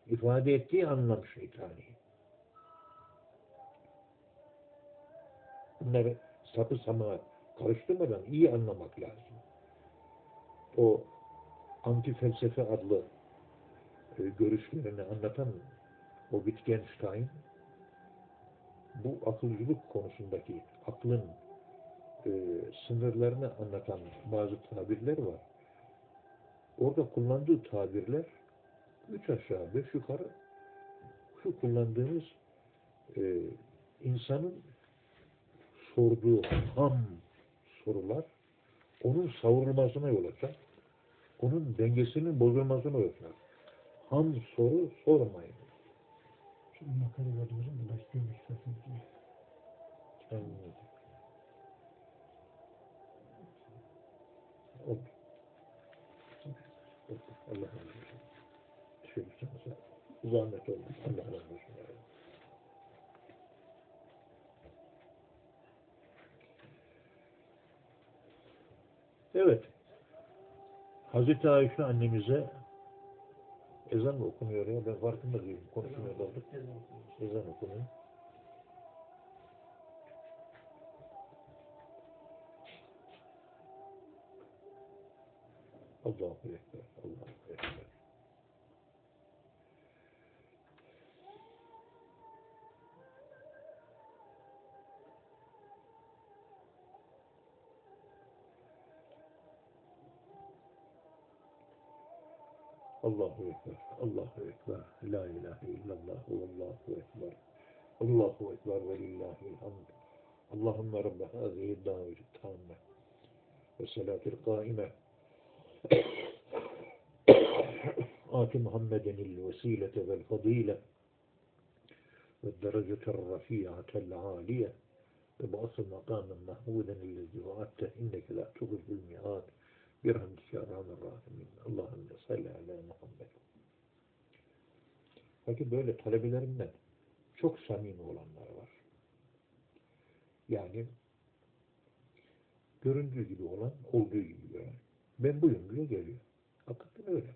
İfade ettiği anlam şeytani. Bunları sapı sama karıştırmadan iyi anlamak lazım. O anti felsefe adlı e, görüşlerini anlatan o Wittgenstein bu akılcılık konusundaki aklın e, sınırlarını anlatan bazı tabirler var. Orada kullandığı tabirler üç aşağı beş yukarı şu kullandığımız e, insanın sorduğu ham sorular onun savrulmasına yol açar. Onun dengesinin bozulmasına yol açar. Ham soru sormayın. Şimdi makale verdim, bulaştırmış sesini. Anladım. Oldu. Oldu. Allah zahmet oldu. Allah razı olsun. Evet. Hazreti Ayşe annemize ezan mı okunuyor ya? Ben farkında değilim. Konuşmuyor kaldık. Ezan okunuyor. Allahu Ekber. Allahu Ekber. الله أكبر الله أكبر لا إله إلا الله والله أكبر الله أكبر ولله الحمد. اللهم رب هذه الدعوة التامة والصلاة القائمة. (coughs) آت محمدا الوسيلة والفضيلة والدرجة الرفيعة العالية. وبأصل مقاما محمودا الذي وعدته إنك لا تغلب المئات Birhamdik ya rahman rahimin. Allahümme salli ala Muhammed. Peki böyle talebelerimden çok samimi olanlar var. Yani göründüğü gibi olan olduğu gibi gören. Ben buyum diye geliyor. Hakikaten öyle.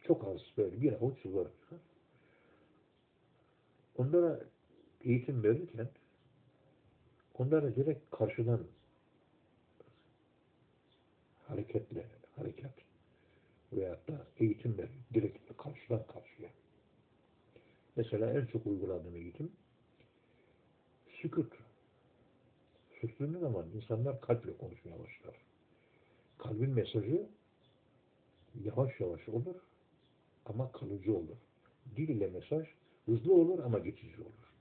Çok az böyle bir avuç var. Onlara eğitim verirken onlara direkt karşıdan hareketle hareket veyahut da eğitim ver. Direkt karşıdan karşıya. Mesela en çok uyguladığım eğitim sükut. Sustuğunuz zaman insanlar kalple konuşmaya başlar. Kalbin mesajı yavaş yavaş olur ama kalıcı olur. Dil ile mesaj hızlı olur ama geçici olur.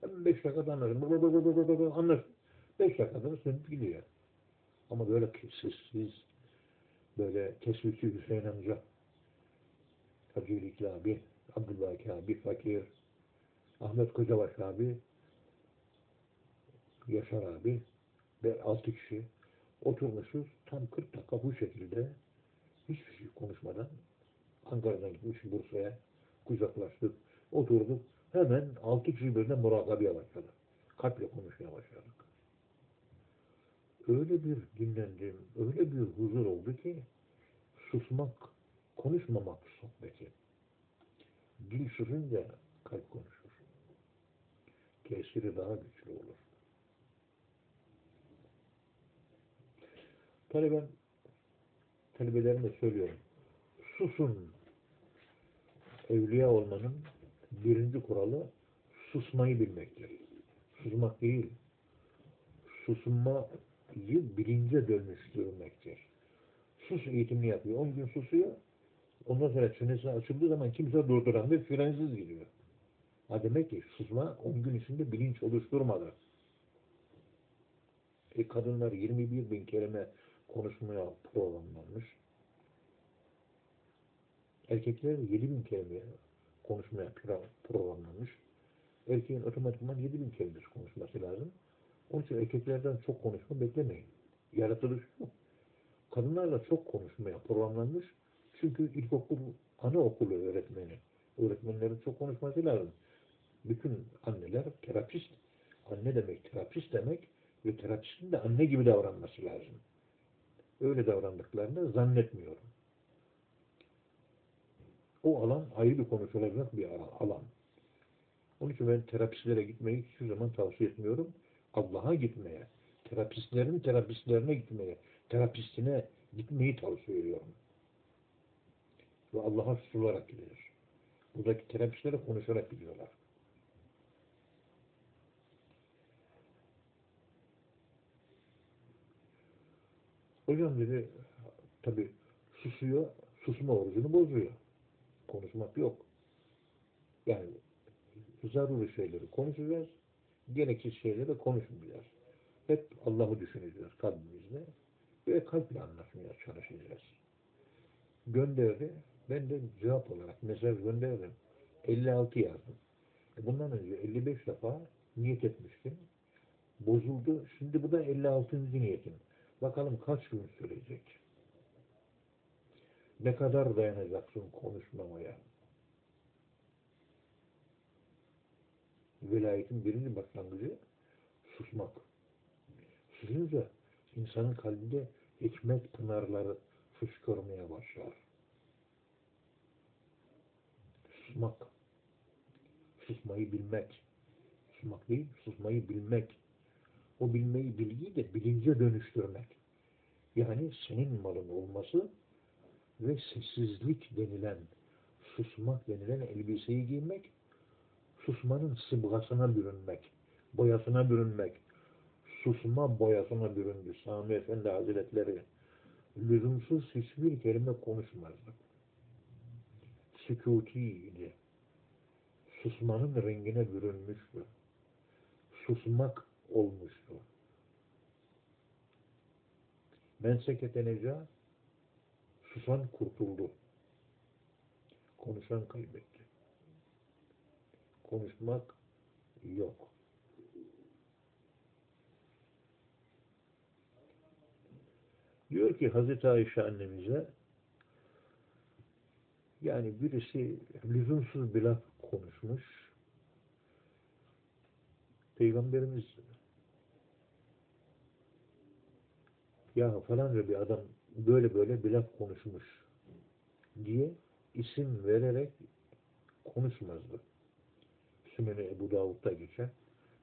Hemen beş dakikada anlarsın. Anlarsın. Beş dakikada sönüp gidiyor. Ama böyle sessiz, böyle tesvisi Hüseyin amca, Hacı İlikli abi, Abdülbaki abi, Fakir, Ahmet Kocabaş abi, Yaşar abi ve altı kişi oturmuşuz. Tam 40 dakika bu şekilde hiçbir şey konuşmadan Ankara'dan gitmiş Bursa'ya kucaklaştık, oturduk. Hemen altı kişi birden murakabeye başladı. Kalple konuşmaya başladık. Öyle bir dinlendim, öyle bir huzur oldu ki susmak, konuşmamak sohbeti. Dil susunca kalp konuşur. Tesiri daha güçlü olur. Taleben, talebelerime söylüyorum. Susun. Evliya olmanın birinci kuralı susmayı bilmektir. Susmak değil. Susmayı bilince dönüştürmektir. Sus eğitimini yapıyor. 10 gün susuyor. Ondan sonra çenesi açıldığı zaman kimse durduramıyor. Frensiz gidiyor. Ha demek ki susma 10 gün içinde bilinç oluşturmadı. E kadınlar 21 bin kelime konuşmaya programlanmış. Erkekler 7 bin kelime konuşmaya programlanmış. Erkeğin otomatikman 7 bin kelime konuşması lazım. Onun için erkeklerden çok konuşma beklemeyin. Yaratılış bu. Kadınlar da çok konuşmaya programlanmış. Çünkü ilkokul, anaokulu öğretmeni, öğretmenlerin çok konuşması lazım. Bütün anneler terapist. Anne demek terapist demek ve terapistin de anne gibi davranması lazım. Öyle davrandıklarını zannetmiyorum. O alan ayrı bir konuşulacak bir alan. Onun için ben terapistlere gitmeyi hiçbir zaman tavsiye etmiyorum. Allah'a gitmeye, terapistlerin terapistlerine gitmeye, terapistine gitmeyi tavsiye ediyorum. Ve Allah'a susularak gidilir. Buradaki terapistlere konuşarak gidiyorlar. Hocam dedi, tabi susuyor, susma orucunu bozuyor. Konuşmak yok. Yani zaruri şeyleri konuşacağız, gereksiz şeyleri konuşmayacağız. Hep Allah'ı düşüneceğiz kalbimizde ve kalple anlatmaya çalışacağız. Gönderdi, ben de cevap olarak mesaj gönderdim. 56 yazdım. E, bundan önce 55 defa niyet etmiştim. Bozuldu. Şimdi bu da 56. niyetim. Bakalım kaç gün sürecek? Ne kadar dayanacaksın konuşmamaya? Velayetin birinci başlangıcı susmak. Susunca insanın kalbinde hikmet pınarları fışkırmaya başlar. Susmak. Susmayı bilmek. Susmak değil, susmayı bilmek. O bilmeyi, bilgiyi de bilince dönüştürmek. Yani senin malın olması ve sessizlik denilen, susmak denilen elbiseyi giymek, susmanın sıbgasına bürünmek, boyasına bürünmek, susma boyasına büründü Sami Efendi Hazretleri. Lüzumsuz hiçbir kelime konuşmazdı. Sükutiydi. Susmanın rengine bürünmüştü. Susmak olmuştu. Men sekete neca susan kurtuldu. Konuşan kaybetti. Konuşmak yok. Diyor ki Hazreti Ayşe annemize yani birisi lüzumsuz bir laf konuşmuş. Peygamberimiz ya falanca bir adam böyle böyle bir laf konuşmuş diye isim vererek konuşmazdı. Sümene Ebu Davud'da geçen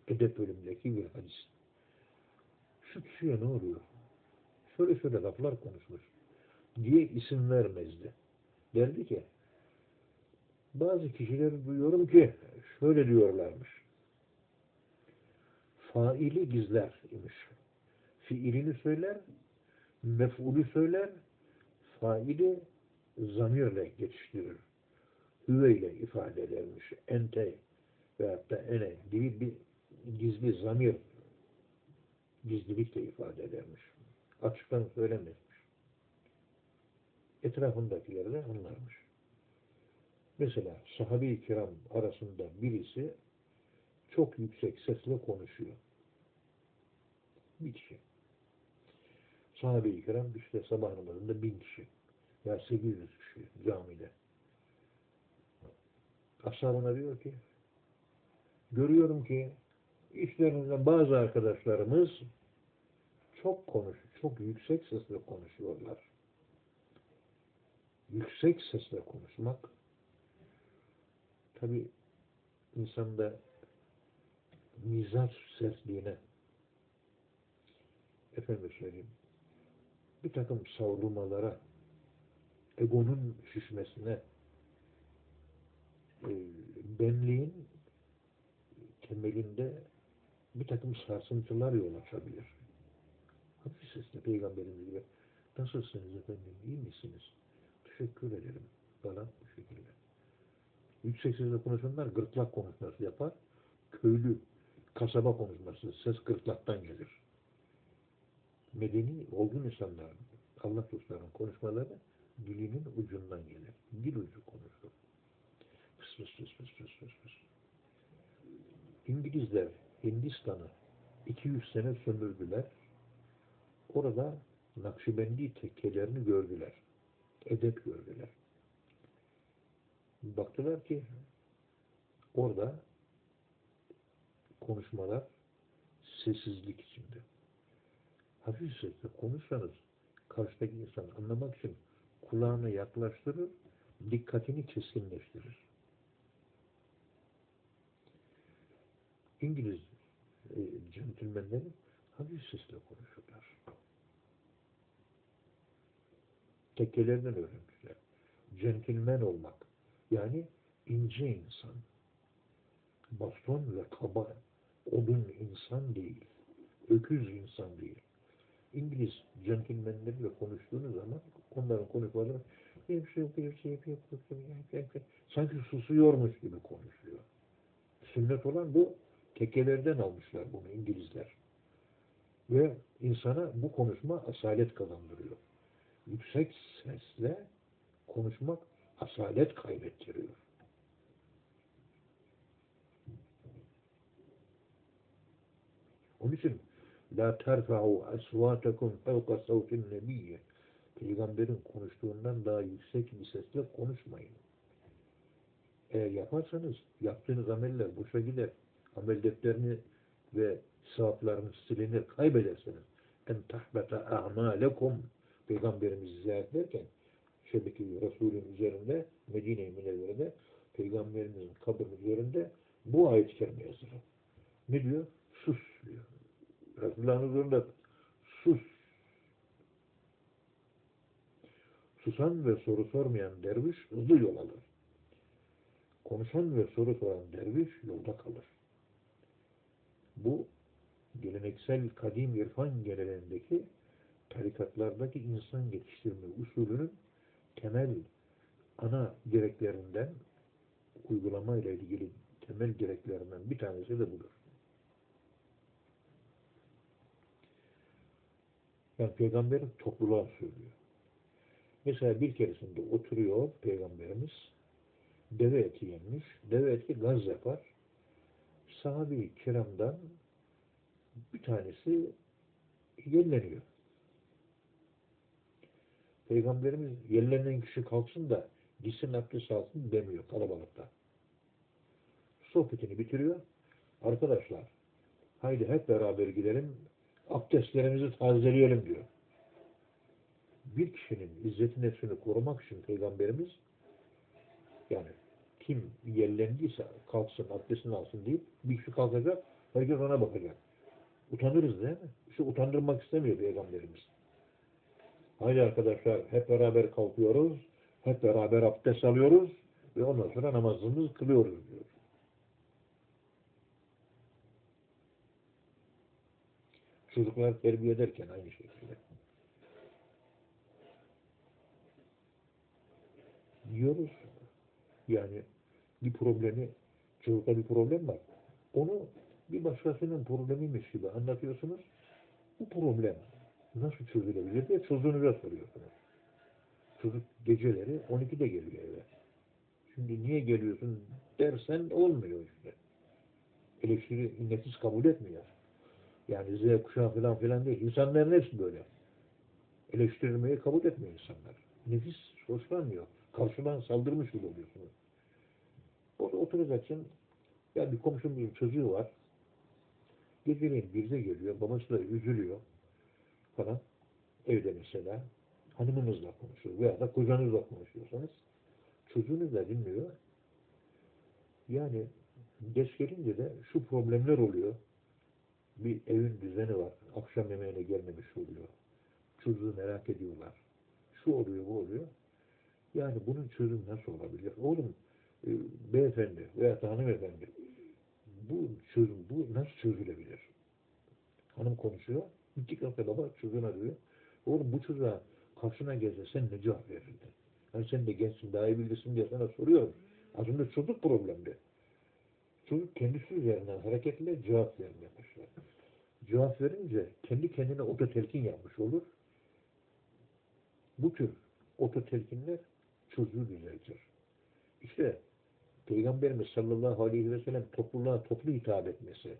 edep bölümündeki bir hadis. Şu kişiye ne oluyor? Şöyle şöyle laflar konuşmuş diye isim vermezdi. Derdi ki bazı kişileri duyuyorum ki şöyle diyorlarmış. Faili gizler imiş. Fiilini söyler, mef'ulü söyler, faili zamirle geçiştirir. Hüveyle ifade edermiş. Ente veyahut da ene gibi bir gizli zamir gizlilikle ifade edermiş. Açıktan söylemezmiş. Etrafındakileri de anlarmış. Mesela sahabe-i kiram arasında birisi çok yüksek sesle konuşuyor. Bir kişi. Sahabe-i kiram işte sabah namazında bin kişi. Ya 800 kişi camide. Ashabına diyor ki görüyorum ki işlerinden bazı arkadaşlarımız çok konuş, çok yüksek sesle konuşuyorlar. Yüksek sesle konuşmak tabi insanda mizaç sertliğine efendim söyleyeyim bir takım savrulmalara egonun şişmesine e, benliğin temelinde bir takım sarsıntılar yol açabilir. Hafif sesle peygamberimiz gibi nasılsınız efendim iyi misiniz? Teşekkür ederim falan bu şekilde. Yüksek sesle konuşanlar gırtlak konuşması yapar. Köylü kasaba konuşması ses gırtlaktan gelir. Medeni olgun insanların Allah dostlarının konuşmaları dilinin ucundan gelir. Dil ucu konuşur. Fıs fıs fıs fıs fıs fıs fıs. İngilizler Hindistan'ı 200 sene sömürdüler. Orada Nakşibendi tekkelerini gördüler. Edep gördüler. Baktılar ki orada konuşmalar sessizlik içinde. Hafif sesle konuşsanız karşıdaki insan anlamak için kulağını yaklaştırır, dikkatini keskinleştirir. İngiliz e, centilmenleri hafif sesle konuşurlar. Tekkelerden öğrenmişler. Centilmen olmak. Yani ince insan. Baston ve kaba odun insan değil. Öküz insan değil. İngiliz centilmenleriyle konuştuğunuz zaman onların konuşmaları bir şey bir şey bir şey sanki susuyormuş gibi konuşuyor. Sünnet olan bu tekkelerden almışlar bunu İngilizler. Ve insana bu konuşma asalet kazandırıyor. Yüksek sesle konuşmak asalet kaybettiriyor. Onun için La terfa'u asvatakum fevka savtin nebiyye Peygamberin konuştuğundan daha yüksek bir sesle konuşmayın. Eğer yaparsanız yaptığınız ameller boşa gider. Amel defterini ve sevaplarınız silinir, kaybedersiniz. En tahbeta a'malekum Peygamberimizi ziyaret ederken şebeki Resulün üzerinde Medine-i Münevvere'de Peygamberimizin kabrinin üzerinde bu ayet-i kerime yazılı. Ne diyor? Sus diyor. Resulullah'ın huzurunda sus. Susan ve soru sormayan derviş hızlı yol alır. Konuşan ve soru soran derviş yolda kalır. Bu geleneksel kadim irfan geleneğindeki tarikatlardaki insan yetiştirme usulünün temel ana gereklerinden uygulama ile ilgili temel gereklerinden bir tanesi de budur. Yani peygamberin topluluğa söylüyor. Mesela bir keresinde oturuyor peygamberimiz deve eti yemiş. Deve eti gaz yapar. Sahabe-i kiramdan bir tanesi yenileniyor. Peygamberimiz yerlerinden kişi kalksın da gitsin abdest alsın demiyor kalabalıkta. Sohbetini bitiriyor. Arkadaşlar haydi hep beraber gidelim abdestlerimizi tazeleyelim diyor. Bir kişinin izzeti nefsini korumak için Peygamberimiz yani kim yerlendiyse kalksın abdestini alsın deyip bir kişi kalkacak herkes ona bakacak. Utanırız değil mi? İşte utandırmak istemiyor Peygamberimiz. Haydi arkadaşlar hep beraber kalkıyoruz, hep beraber abdest alıyoruz ve ondan sonra namazımızı kılıyoruz diyor. Çocuklar terbiye ederken aynı şekilde. Diyoruz yani bir problemi, çocukta bir problem var. Onu bir başkasının problemiymiş gibi anlatıyorsunuz. Bu problem nasıl çözülebilir diye çocuğunuza soruyorsunuz. Çocuk geceleri 12'de geliyor eve. Şimdi niye geliyorsun dersen olmuyor işte. Eleştiri nefis kabul etmiyor. Yani Z kuşağı falan filan değil. İnsanların hepsi böyle. Eleştirilmeyi kabul etmiyor insanlar. Nefis hoşlanmıyor. Karşıdan saldırmış gibi oluyorsunuz. Orada oturacaksın. Ya bir komşumuzun çocuğu var. Geceleyin birde geliyor. Babası da üzülüyor. Falan. Evde mesela. Hanımınızla konuşuyor. Veya da kocanızla konuşuyorsanız. Çocuğunuz da dinliyor. Yani geç gelince de şu problemler oluyor. Bir evin düzeni var. Akşam yemeğine gelmemiş oluyor. Çocuğu merak ediyorlar. Şu oluyor, bu oluyor. Yani bunun çözümü nasıl olabilir? Oğlum, e, beyefendi veya hanımefendi bu çözüm, bu nasıl çözülebilir? Hanım konuşuyor. İki kafe baba çocuğuna diyor. Oğlum bu çocuğa karşına gelse sen ne cevap verirdin? Hani sen de gençsin daha iyi bilirsin diye sana soruyorum. Aslında çocuk problemli. Çocuk kendisi üzerinden hareketle cevap vermeye başlar. Cevap verince kendi kendine ototelkin yapmış olur. Bu tür ototelkinler çocuğu düzeltir. İşte Peygamberimiz sallallahu aleyhi ve sellem topluluğa toplu hitap etmesi,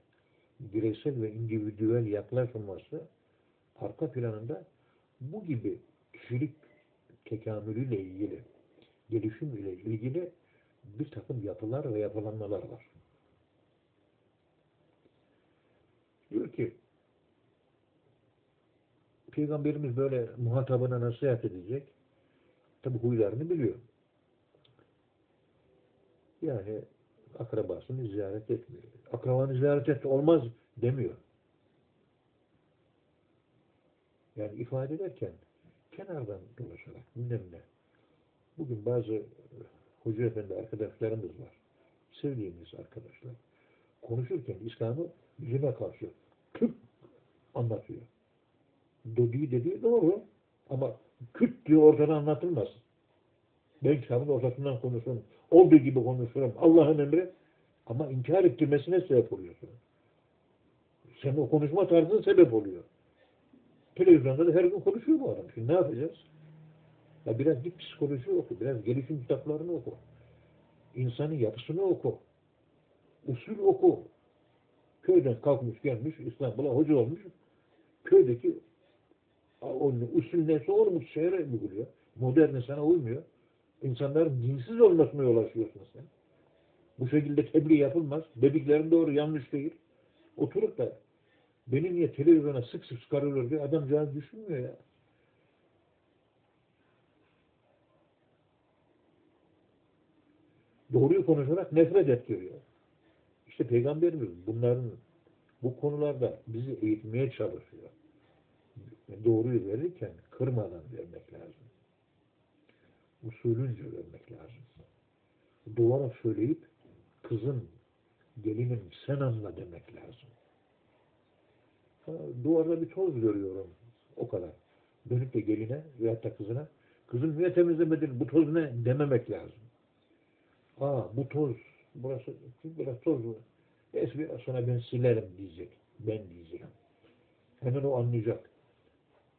bireysel ve individüel yaklaşılması arka planında bu gibi kişilik tekamülüyle ilgili, gelişim ile ilgili bir takım yapılar ve yapılanmalar var. Diyor ki Peygamberimiz böyle muhatabına nasihat edecek. Tabi huylarını biliyor. Yani akrabasını ziyaret etmiyor. Akrabanı ziyaret et olmaz demiyor. Yani ifade ederken kenardan dolaşarak bilmem ne. Bugün bazı e, hoca efendi arkadaşlarımız var. Sevdiğimiz arkadaşlar. Konuşurken İslam'ı yüzüne karşı tık anlatıyor. Dediği dediği doğru ama küt diye ortadan anlatılmaz. Ben kitabın ortasından konuşurum. Olduğu gibi konuşurum. Allah'ın emri ama inkar ettirmesine sebep oluyorsun. Sen o konuşma tarzına sebep oluyor. Televizyonda da her gün konuşuyor bu adam. Şimdi ne yapacağız? Ya biraz git psikoloji oku, biraz gelişim kitaplarını oku. İnsanın yapısını oku. Usul oku. Köyden kalkmış gelmiş, İstanbul'a hoca olmuş. Köydeki onun usul neyse onu şehre uyguluyor. Modern sana uymuyor. İnsanların dinsiz olmasına yol açıyorsun sen. Bu şekilde tebliğ yapılmaz. Dediklerin doğru yanlış değil. Oturup da beni niye televizyona sık sık çıkarılır diye adamcağız düşünmüyor ya. Doğruyu konuşarak nefret ettiriyor. İşte Peygamberimiz bunların bu konularda bizi eğitmeye çalışıyor. Doğruyu verirken kırmadan vermek lazım. Usulünce vermek lazım. Duvara söyleyip kızın, gelinim sen anla demek lazım. Ha, duvarda bir toz görüyorum. O kadar. Dönüp de geline veyahut da kızına kızım niye temizlemedin bu toz ne dememek lazım. Aa bu toz burası biraz toz var. Neyse sonra ben silerim diyecek. Ben diyeceğim. Hemen o anlayacak.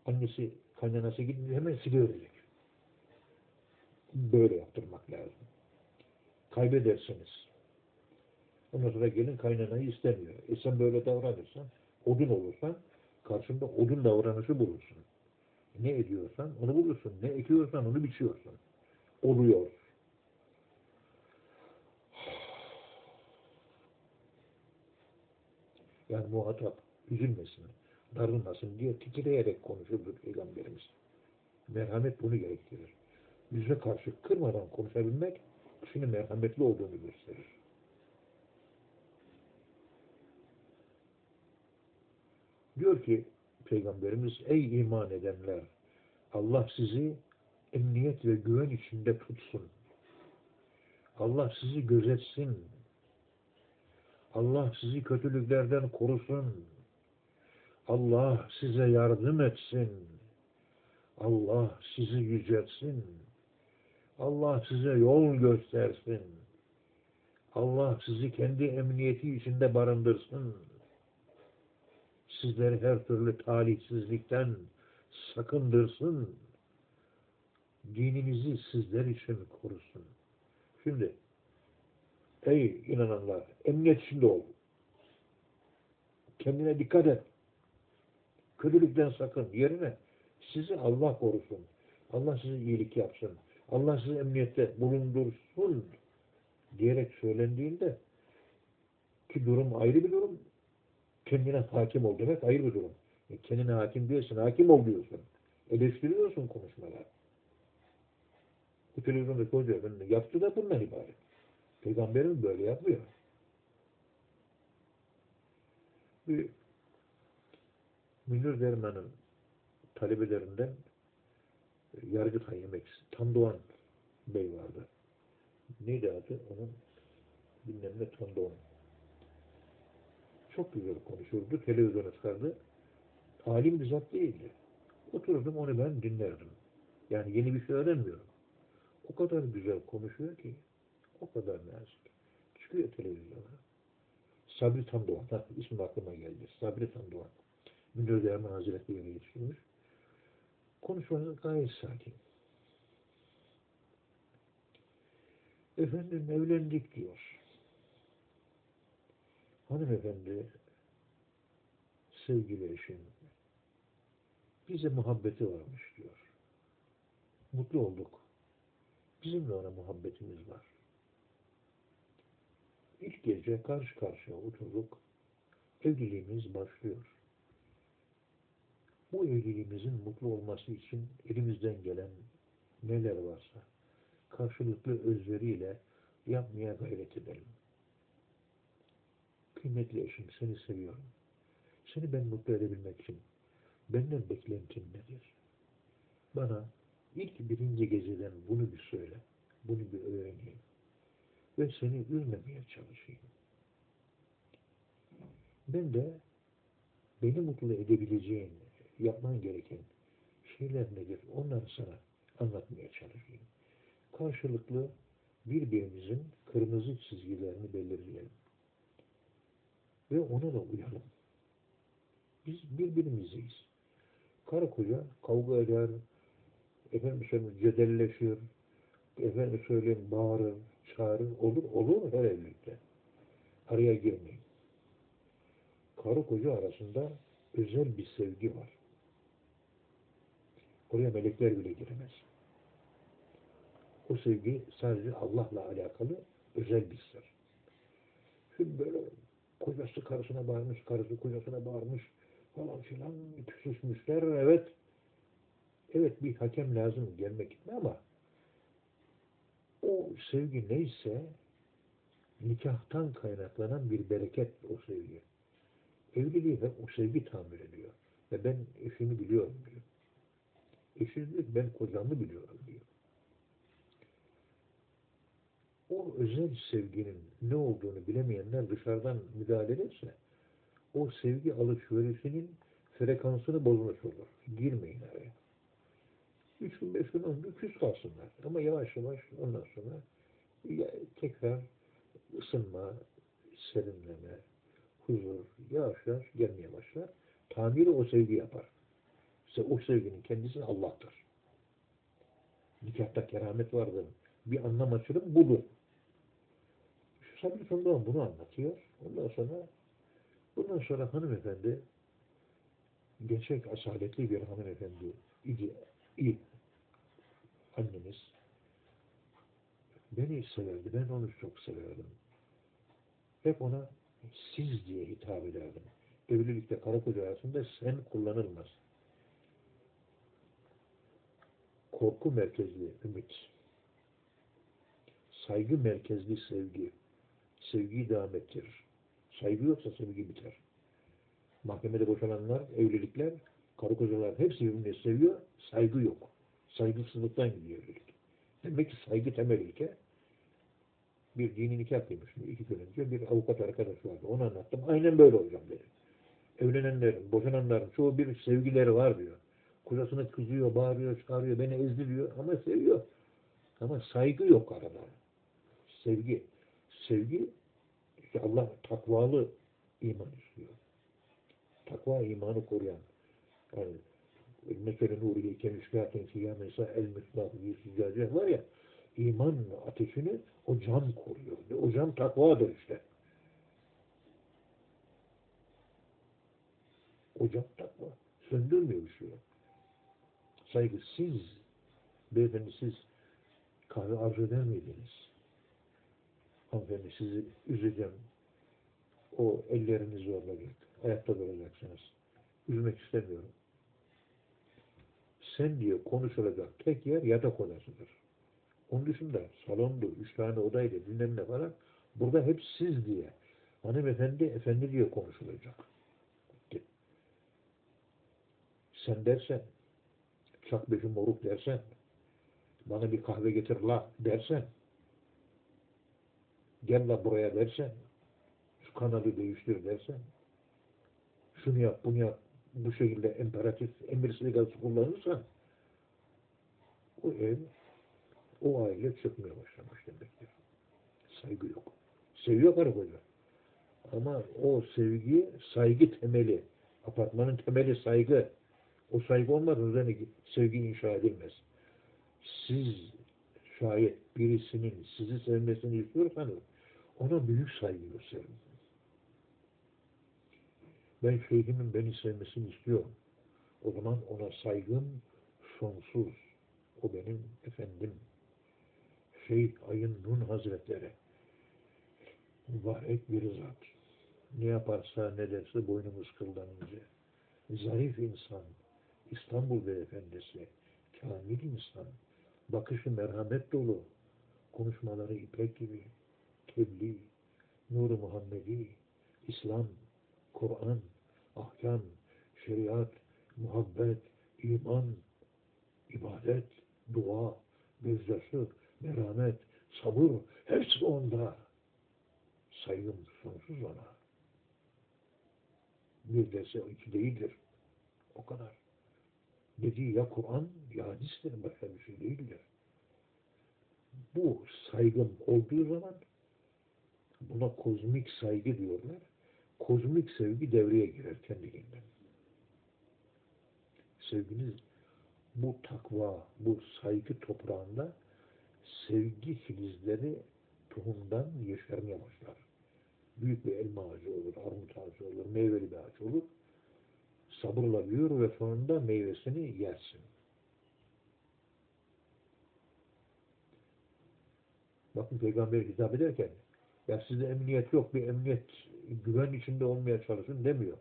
Annesi kaynanası gidince hemen siliverecek. Böyle yaptırmak lazım. Kaybedersiniz. Ondan sonra gelin kaynanayı istemiyor. E sen böyle davranırsan, odun olursan karşında odun davranışı bulursun. Ne ediyorsan onu bulursun. Ne ekiyorsan onu biçiyorsun. Oluyor. (sighs) Yani muhatap üzülmesin, darılmasın diye titreyerek konuşurdu Peygamberimiz. Merhamet bunu gerektirir. Yüze karşı kırmadan konuşabilmek kişinin merhametli olduğunu gösterir. Diyor ki Peygamberimiz ey iman edenler Allah sizi emniyet ve güven içinde tutsun. Allah sizi gözetsin. Allah sizi kötülüklerden korusun. Allah size yardım etsin. Allah sizi yüceltsin. Allah size yol göstersin. Allah sizi kendi emniyeti içinde barındırsın. Sizleri her türlü talihsizlikten sakındırsın. Dininizi sizler için korusun. Şimdi ey inananlar emniyet içinde ol. Kendine dikkat et. Kötülükten sakın. Yerine sizi Allah korusun. Allah size iyilik yapsın. Allah sizi emniyette bulundursun diyerek söylendiğinde ki durum ayrı bir durum. Kendine hakim ol demek ayrı bir durum. E kendine hakim değilsin, hakim ol diyorsun. Eleştiriyorsun konuşmalar. Bu televizyonda hoca yaptı da bundan ibaret. Peygamberimiz böyle yapmıyor. Bir Münir Derman'ın talebelerinden Yargıtay emekçisi Tandoğan Bey vardı. Neydi adı? Onun bilmem ne Tandoğan. Çok güzel konuşurdu. Televizyona çıkardı. Alim bir zat değildi. Oturdum onu ben dinlerdim. Yani yeni bir şey öğrenmiyorum. O kadar güzel konuşuyor ki o kadar nazik. Çıkıyor televizyona. Sabri Tandoğan. Ha, ismi aklıma geldi. Sabri Tandoğan. Derman Hazretleri yere yetiştirmiş. Konuşması gayet sakin. Efendim evlendik diyor. Hanımefendi sevgili eşim bize muhabbeti varmış diyor. Mutlu olduk. Bizim de ona muhabbetimiz var. İlk gece karşı karşıya oturduk. Evliliğimiz başlıyor. Bu evliliğimizin mutlu olması için elimizden gelen neler varsa karşılıklı özveriyle yapmaya gayret edelim. Kıymetli eşim seni seviyorum. Seni ben mutlu edebilmek için benden beklentin nedir? Bana ilk birinci geceden bunu bir söyle. Bunu bir öğreneyim. Ve seni üzmemeye çalışayım. Ben de beni mutlu edebileceğin, yapman gereken şeyler nedir? Onları sana anlatmaya çalışayım. Karşılıklı birbirimizin kırmızı çizgilerini belirleyelim. Ve ona da uyalım. Biz birbirimizeyiz. Karı koca kavga eder, efendim söyleyeyim cedelleşir, efendim söyleyeyim bağırır, çağırır, olur, olur her evlilikte. Araya girmeyin. Karı koca arasında özel bir sevgi var. Oraya melekler bile giremez. O sevgi sadece Allah'la alakalı özel bir sır. Şimdi böyle kocası karısına bağırmış, karısı kocasına bağırmış falan filan küsüşmüşler. Evet, evet bir hakem lazım gelmek gitme ama o sevgi neyse nikahtan kaynaklanan bir bereket o sevgi. Evliliği hep o sevgi tamir ediyor. Ve ben eşimi biliyorum diyor. Diyor ben kocamı biliyorum diyor. O özel sevginin ne olduğunu bilemeyenler dışarıdan müdahale ederse o sevgi alışverişinin frekansını bozmuş olur. Girmeyin araya. Üç gün, beş gün, on gün küs kalsınlar. Ama yavaş yavaş ondan sonra ya, tekrar ısınma, serinleme, huzur yavaş yavaş gelmeye başlar. Tamiri o sevgi yapar. İşte o sevginin kendisi Allah'tır. Nikahta keramet vardır. Bir anlam açılım budur. Şu Sabri Sondoğan bunu anlatıyor. Ondan sonra bundan sonra hanımefendi gerçek asaletli bir hanımefendi idi, iyi annemiz. Beni severdi, ben onu çok severdim. Hep ona siz diye hitap ederdim. Evlilikte karı koca arasında sen kullanılmaz. Korku merkezli ümit. Saygı merkezli sevgi. Sevgiyi devam ettirir. Saygı yoksa sevgi biter. Mahkemede boşananlar, evlilikler, karı kocalar hepsi birbirini seviyor, saygı yok. Saygısızlıktan gidiyor evlilik. Demek ki saygı temel ilke. Bir dini nikah kıymıştım iki gün önce. Bir avukat arkadaş vardı. Onu anlattım. Aynen böyle olacağım dedi. Evlenenlerin, boşananların çoğu bir sevgileri var diyor. Kocasını kızıyor, bağırıyor, çağırıyor, beni ezdiriyor ama seviyor. Ama saygı yok arada. Sevgi. Sevgi işte Allah takvalı iman istiyor. Takva imanı koruyan. Yani mesela nuriye kemişkâtin fiyâmesa el misbâh diye süccace var ya iman ateşini o cam koruyor. O cam takvadır işte. O cam takva. Söndürmüyor bir şey. Saygı siz beyefendi siz kahve arzu eder miydiniz? Hanımefendi sizi üzeceğim. O ellerinizi zorlayacak. Ayakta duracaksınız. Üzmek istemiyorum. Sen diye konuşulacak tek yer yatak odasıdır. Onun dışında salondu, üç tane odaydı, bilmem ne falan. Burada hep siz diye. Hanımefendi, efendi diye konuşulacak. Sen dersen, çak beşi moruk dersen, bana bir kahve getir la dersen, gel la buraya dersen, şu kanalı değiştir dersen, şunu yap, bunu yap, bu şekilde imperatif, emir sigası kullanırsan, o ev, o aile çökmeye başlamış demektir. Saygı yok. Seviyor karı koca. Ama o sevgi, saygı temeli. Apartmanın temeli saygı. O saygı olmadan üzerine sevgi inşa edilmez. Siz şayet birisinin sizi sevmesini istiyorsanız ona büyük saygı gösterin. Ben şeyhimin beni sevmesini istiyorum. O zaman ona saygım sonsuz. O benim efendim. Şeyh Ayın Nun Hazretleri mübarek bir zat. Ne yaparsa ne derse boynumuz kıldan ince. Zarif insan, İstanbul beyefendisi, kamil insan, bakışı merhamet dolu, konuşmaları ipek gibi, tebliğ, nuru Muhammedi, İslam, Kur'an, ahkam, şeriat, muhabbet, iman, ibadet, dua, gözyaşı, merhamet, sabır, hepsi onda. Saygım sonsuz ona. Bir dese iki değildir. O kadar. Dediği ya Kur'an ya hadistir başka bir şey değildir. Bu saygım olduğu zaman buna kozmik saygı diyorlar. Kozmik sevgi devreye girer kendiliğinden. Sevginiz bu takva, bu saygı toprağında sevgi filizleri tohumdan yeşermeye başlar. Büyük bir elma ağacı olur, armut ağacı olur, meyveli bir ağaç olur. Sabırla büyür ve sonunda meyvesini yersin. Bakın Peygamber hitap ederken ya sizde emniyet yok, bir emniyet güven içinde olmaya çalışın demiyor.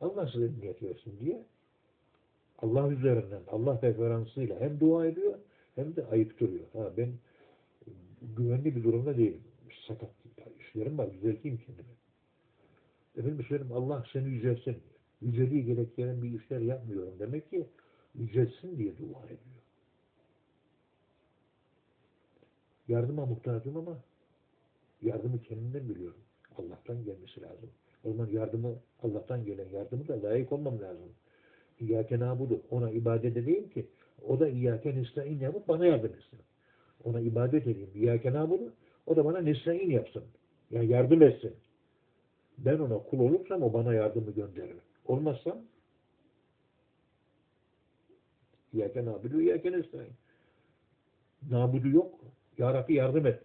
Allah size emniyet versin diye Allah üzerinden, Allah referansıyla hem dua ediyor hem de ayıktırıyor. Ha, ben güvenli bir durumda değilim. Sakat işlerim var, düzelteyim kendimi. Efendim söyleyeyim Allah seni yücelsin. Yüceliği gerektiren bir işler yapmıyorum. Demek ki yücelsin diye dua ediyor. Yardıma muhtacım ama yardımı kendimden biliyorum. Allah'tan gelmesi lazım. O zaman yardımı, Allah'tan gelen yardımı da layık olmam lazım. İyyâke nâbudu. Ona ibadet edeyim ki o da İyyâke nestaîn yapıp bana yardım etsin. Ona ibadet edeyim. İyyâke nâbudu. O da bana nestaîn yapsın. Yani yardım etsin. Ben ona kul olursam o bana yardımı gönderir. Olmazsam İyyâke nâbudu, İyyâke nestaîn. Nabudu yok. Ya Rabbi yardım et.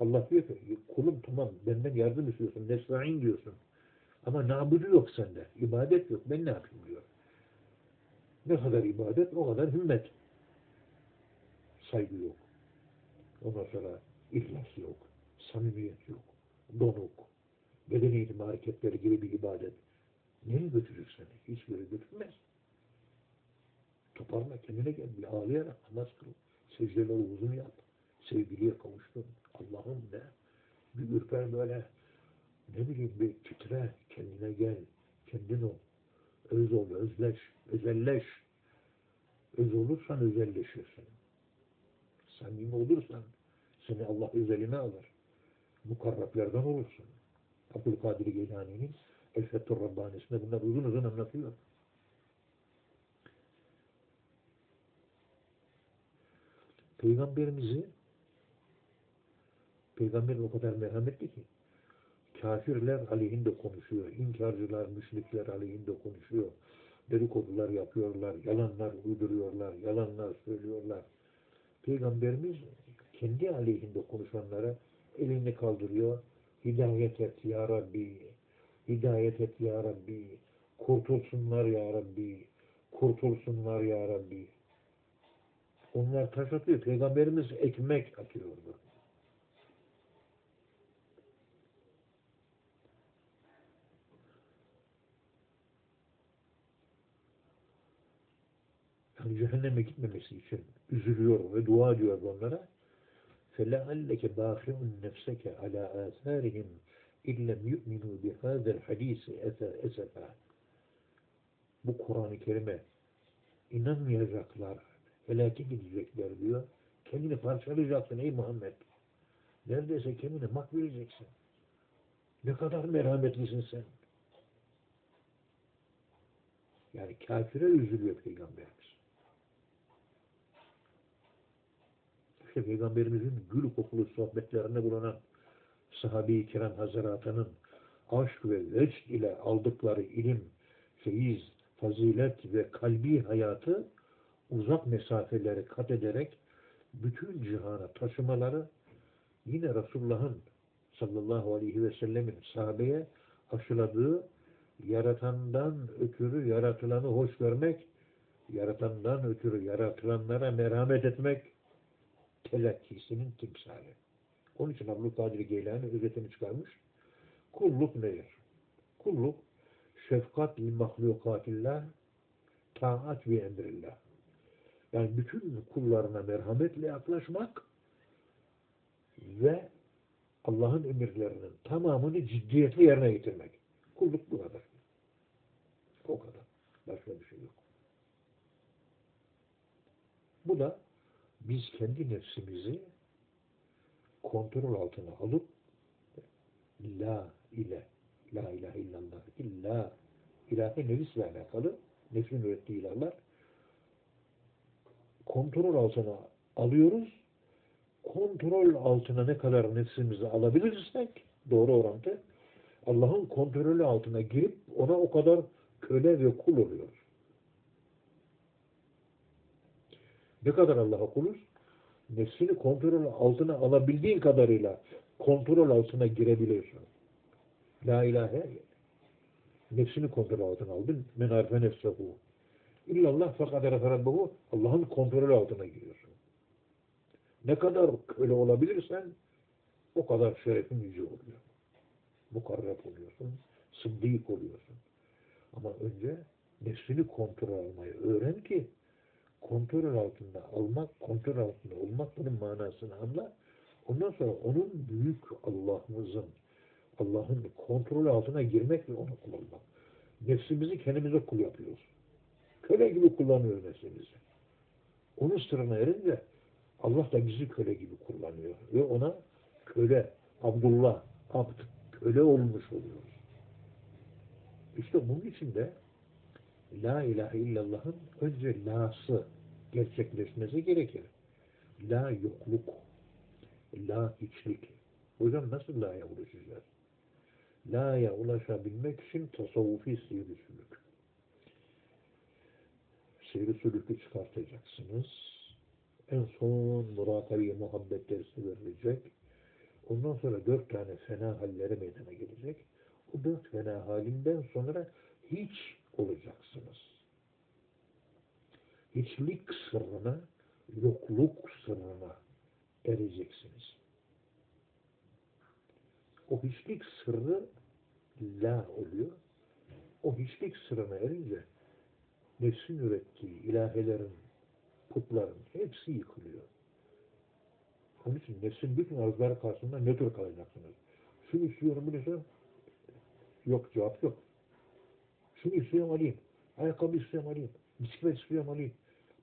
Allah diyor ki kulum tamam benden yardım istiyorsun. Nestaîn diyorsun. Ama nabudu yok sende. İbadet yok. Ben ne yapayım diyor. Ne kadar ibadet o kadar himmet. Saygı yok. Ondan sonra ihlas yok. Samimiyet yok. Donuk. Beden eğitimi hareketleri gibi bir ibadet. Nereye götürür seni? Hiçbir yere götürmez. Toparla kendine gel. Bir ağlayarak namaz kıl. Secdeleri uzun yap. Sevgiliye kavuştun. Allah'ım de. Bir ürper böyle. Ne bileyim bir titre. Kendine gel. Kendin ol. Öz ol. Özleş. Özelleş. Öz olursan özelleşirsin. Samimi olursan seni Allah özeline alır. Mukarrablerden olursun. Abdülkadir Geylani'nin El-Fethur Rabbani'sinde bunlar uzun uzun anlatıyor. Peygamberimizi Peygamber o kadar merhametli ki kafirler aleyhinde konuşuyor. inkarcılar, müşrikler aleyhinde konuşuyor. Dedikodular yapıyorlar, yalanlar uyduruyorlar, yalanlar söylüyorlar. Peygamberimiz kendi aleyhinde konuşanlara elini kaldırıyor. Hidayet et ya Rabbi. Hidayet et ya Rabbi. Kurtulsunlar ya Rabbi. Kurtulsunlar ya Rabbi. Onlar taş atıyor. Peygamberimiz ekmek atıyordu. Yani cehenneme gitmemesi için üzülüyor ve dua ediyor onlara. فَلَعَلَّكَ بَاخِعُ النَّفْسَكَ عَلَى آثَارِهِمْ illem yu'minu bihazel hadisi eser esefa. Bu Kur'an-ı Kerim'e inanmayacaklar, helake gidecekler diyor. Kendini parçalayacaksın ey Muhammed. Neredeyse kendine mak vereceksin. Ne kadar merhametlisin sen. Yani kafire üzülüyor Peygamberimiz. İşte Peygamberimizin gül kokulu sohbetlerinde bulunan sahabe-i kiram hazaratının aşk ve vecd ile aldıkları ilim, feyiz, fazilet ve kalbi hayatı uzak mesafeleri kat ederek bütün cihana taşımaları yine Resulullah'ın sallallahu aleyhi ve sellemin sahabeye aşıladığı yaratandan ötürü yaratılanı hoş görmek, yaratandan ötürü yaratılanlara merhamet etmek telakkisinin timsali. Onun için Abdülkadir Geylani özetini çıkarmış. Kulluk nedir? Kulluk şefkat li mahlukatillah taat ve emrillah. Yani bütün kullarına merhametle yaklaşmak ve Allah'ın emirlerinin tamamını ciddiyetle yerine getirmek. Kulluk bu kadar. O kadar. Başka bir şey yok. Bu da biz kendi nefsimizi kontrol altına alıp la ile la ilahe illallah illa ilahi nefisle alakalı nefsin ürettiği ilahlar kontrol altına alıyoruz. Kontrol altına ne kadar nefsimizi alabilirsek doğru orantı Allah'ın kontrolü altına girip ona o kadar köle ve kul oluyoruz. Ne kadar Allah'a kuluz? Nefsini kontrol altına alabildiğin kadarıyla kontrol altına girebiliyorsun. La ilahe nefsini kontrol altına aldın. Men arfe nefsehu. İllallah fakat referabbehu Allah'ın kontrolü altına giriyorsun. Ne kadar köle olabilirsen o kadar şerefin yüce oluyor. Mukarreb oluyorsun. Sıddık oluyorsun. Ama önce nefsini kontrol almayı öğren ki kontrol altında almak, kontrol altında olmak bunun manasını anla. Ondan sonra onun büyük Allah'ımızın, Allah'ın kontrol altına girmek ve onu kullanmak. Nefsimizi kendimize kul yapıyoruz. Köle gibi kullanıyoruz nefsimizi. Onun sırrına erince Allah da bizi köle gibi kullanıyor. Ve ona köle, Abdullah, abd, köle olmuş oluyoruz. İşte bunun için de La ilahe illallah'ın önce la'sı gerçekleşmesi gerekir. La yokluk, la hiçlik. Hocam nasıl la'ya ulaşacağız? La'ya ulaşabilmek için tasavvufi seyri sülük. Seyri sülükü çıkartacaksınız. En son murakabe muhabbet dersi verilecek. Ondan sonra dört tane fena halleri meydana gelecek. O dört fena halinden sonra hiç olacaksınız. Sırrına, yokluk sırrına ereceksiniz. O hiçlik sırrı la oluyor. O hiçlik sırrına erince nefsin ürettiği ilahelerin, putların hepsi yıkılıyor. Onun için nefsin bütün arzuları karşısında nötr kalacaksınız. Şunu istiyorum, bunu istiyorum. Yok, cevap yok. Şunu istiyorum alayım. Ayakkabı istiyorum alayım. Bisiklet istiyorum alayım.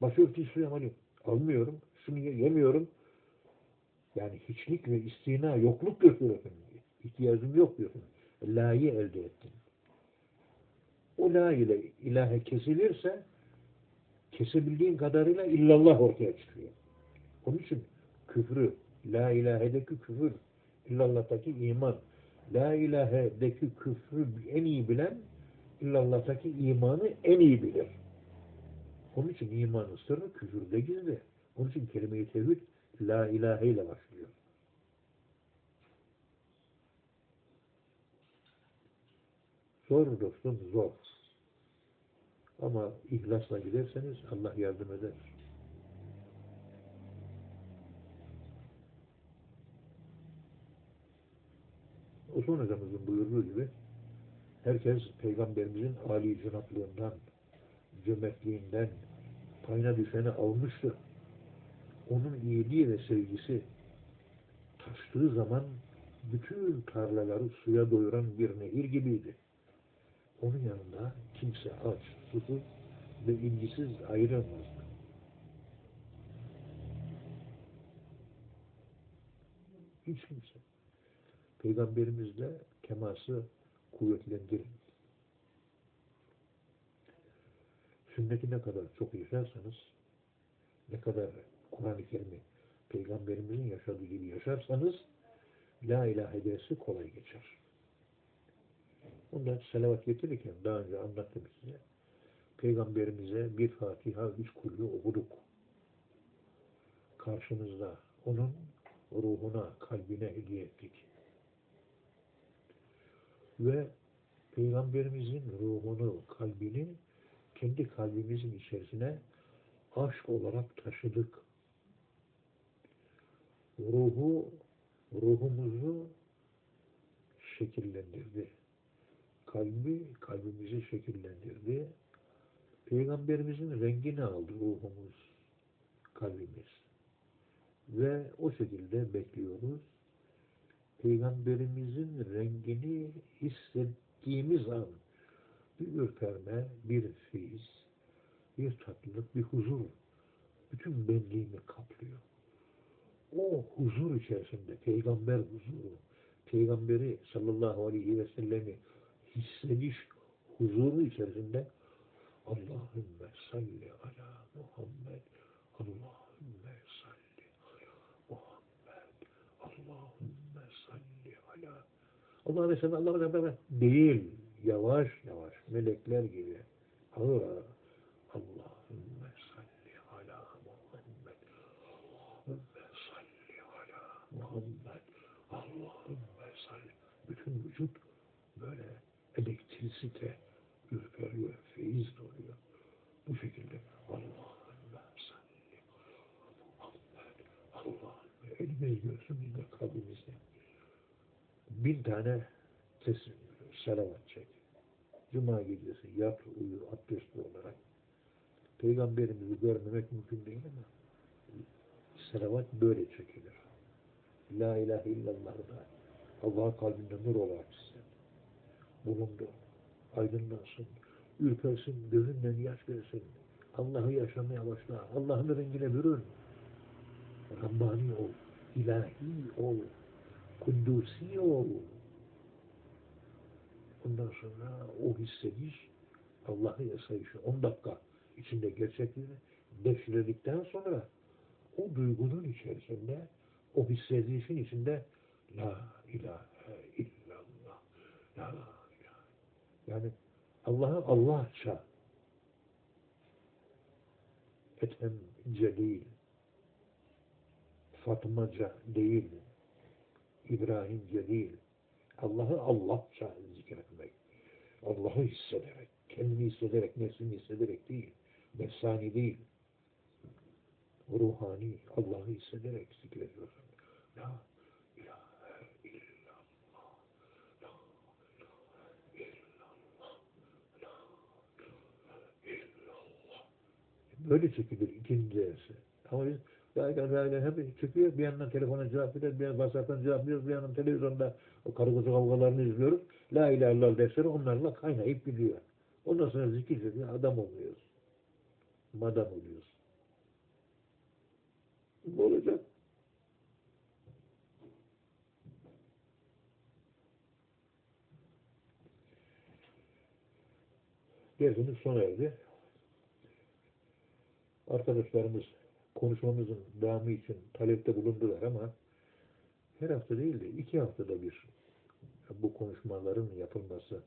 Başörtü istiyorum alayım. Almıyorum. Şunu ye- yemiyorum. Yani hiçlik ve istina, yokluk gösteriyorsun. İhtiyacım yok diyorsun. La'yı elde ettin. O la ile ilahe kesilirse kesebildiğin kadarıyla illallah ortaya çıkıyor. Onun için küfrü, la ilahedeki küfür, illallah'taki iman, la ilahedeki küfrü en iyi bilen, illallah'taki imanı en iyi bilir. Onun için imanın sırrı küfürde gizli. Onun için kelime-i tevhid la ilahe ile başlıyor. Zor dostum, zor. Ama ihlasla giderseniz Allah yardım eder. Osman Hocamızın buyurduğu gibi herkes Peygamberimizin âli canaplığından, cömertliğinden payına düşeni almıştır. Onun iyiliği ve sevgisi taştığı zaman bütün tarlaları suya doyuran bir nehir gibiydi. Onun yanında kimse aç, susuz ve ilgisiz ayrılmazdı. Hiç kimse. Peygamberimizle teması kuvvetlendirin. Sünneti ne kadar çok yaşarsanız, ne kadar Kur'an-ı Kerim'i Peygamberimizin yaşadığı gibi yaşarsanız, La ilahe dersi kolay geçer. Ondan selavat getirirken daha önce anlattım size. Peygamberimize bir Fatiha, üç kulü okuduk. Karşınızda onun ruhuna, kalbine hediye ettik. Ve Peygamberimizin ruhunu, kalbini kendi kalbimizin içerisine aşk olarak taşıdık. Ruhu, ruhumuzu şekillendirdi. Kalbi, kalbimizi şekillendirdi. Peygamberimizin rengini aldı ruhumuz, kalbimiz. Ve o şekilde bekliyoruz. Peygamberimizin rengini hissettiğimiz an bir ürperme, bir feyiz, bir tatlılık, bir huzur. Bütün benliğimi kaplıyor. O huzur içerisinde peygamber huzuru, peygamberi sallallahu aleyhi ve sellemi hissediş huzuru içerisinde Allahümme salli ala Muhammed Allahümme salli ala Muhammed Allahümme salli ala. Allah sellem Allah sellem değil yavaş yavaş melekler gibi ağır ağır Allahümme salli ala Muhammed Allahümme salli ala Muhammed Allahümme salli bütün vücut böyle elektrisite ürperiyor, feyiz doluyor. Bu şekilde Allahümme salli Muhammed Allahümme elime göğsümüzde kalbimizde bin tane teslim, salavat çek. Cuma gecesi yat, uyu, abdestli olarak. Peygamberimizi görmemek mümkün değil ama salavat böyle çekilir. La ilahe illallah da Allah kalbinde nur olarak sizden bulundu. Aydınlansın, ürpersin, gözünden yaş gelsin. Allah'ı yaşamaya başla. Allah'ın rengine bürün. Rabbani ol, ilahi ol, kudusi ol. Ondan sonra o hissediş, Allah'ı yaşayışı 10 dakika içinde gerçekliğini devşirdikten sonra o duygunun içerisinde, o hissedişin içinde La ilahe illallah, La ilahe. Yani Allah'ı Allahça Ethemce değil, Fatmaca değil, İbrahimce değil, Allah'ı Allahça Allah'ı hissederek, kendini hissederek, nefsini hissederek değil, nefsani değil. ruhani Allah'ı hissederek zikrediyorsun. La ilahe illallah. La ilahe illallah. La ilahe illallah. Böyle çekilir ikinci dersi. Ama biz la ilahe hep çekiyor. Bir yandan telefona cevap veriyoruz, bir yandan WhatsApp'tan cevap veriyoruz, bir yandan televizyonda o karı koca kavgalarını izliyoruz. La ilahe illallah dersleri onlarla kaynayıp gidiyor. Ondan sonra zikir söylüyor, adam oluyoruz. Madam oluyoruz. Bu olacak. Dersimiz sona erdi. Arkadaşlarımız konuşmamızın devamı için talepte bulundular ama her hafta değil de iki haftada bir bu konuşmaların yapılması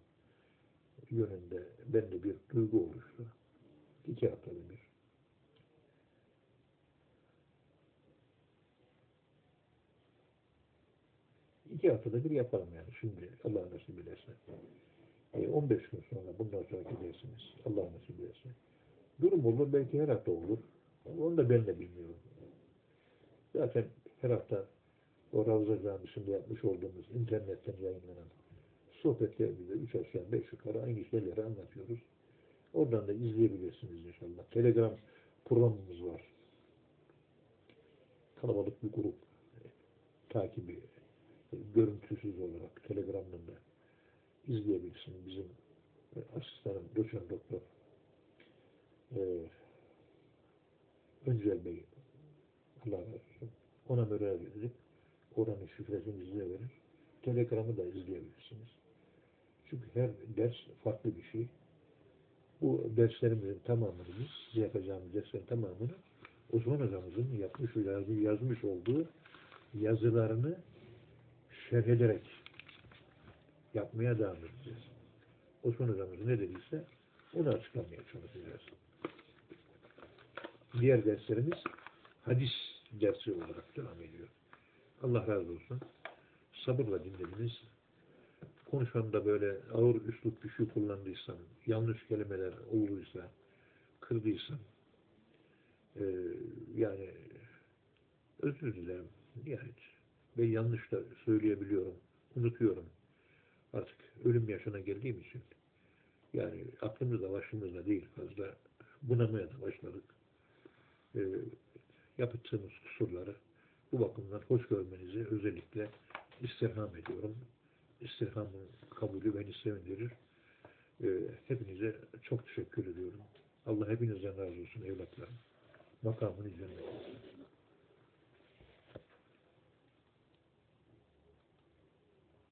yönünde bende bir duygu oluştu. İki haftada bir. İki haftada bir yapalım yani şimdi Allah nasip ederse. E, 15 gün sonra bundan sonraki dersimiz Allah nasip ederse. Durum olur belki her hafta olur. Onu da ben de bilmiyorum. Zaten her hafta o Ravza Camisi'nde yapmış olduğumuz internetten yayınlanan sohbetlerimizde üç aşağı beş yukarı aynı şeyleri anlatıyoruz. Oradan da izleyebilirsiniz inşallah. Telegram programımız var. Kalabalık bir grup takibi görüntüsüz olarak Telegram'dan da izleyebilirsiniz. Bizim e, asistanım, doçent doktor e, Öncel Bey Allah razı olsun. Ona müracaat edip oranın şifresini verir. Telegram'ı da izleyebilirsiniz. Çünkü her ders farklı bir şey. Bu derslerimizin tamamını biz, yapacağımız derslerin tamamını Osman Hocamızın yapmış, yazmış olduğu yazılarını şerh ederek yapmaya devam edeceğiz. Osman Hocamız ne dediyse onu açıklamaya çalışacağız. Diğer derslerimiz hadis dersi olarak devam ediyor. Allah razı olsun. Sabırla dinlediniz. Konuşmamda böyle ağır üslup bir şey kullandıysam, yanlış kelimeler olduysa, kırdıysam, e, yani özür dilerim. Yani ben yanlış da söyleyebiliyorum, unutuyorum. Artık ölüm yaşına geldiğim için. Yani aklımızda başımızda değil fazla bunamaya da başladık. E, yaptığımız kusurları bu bakımdan hoş görmenizi özellikle istirham ediyorum. İstirhamın kabulü beni sevindirir. Ee, hepinize çok teşekkür ediyorum. Allah hepinizden razı olsun evlatlarım. Makamını cennet.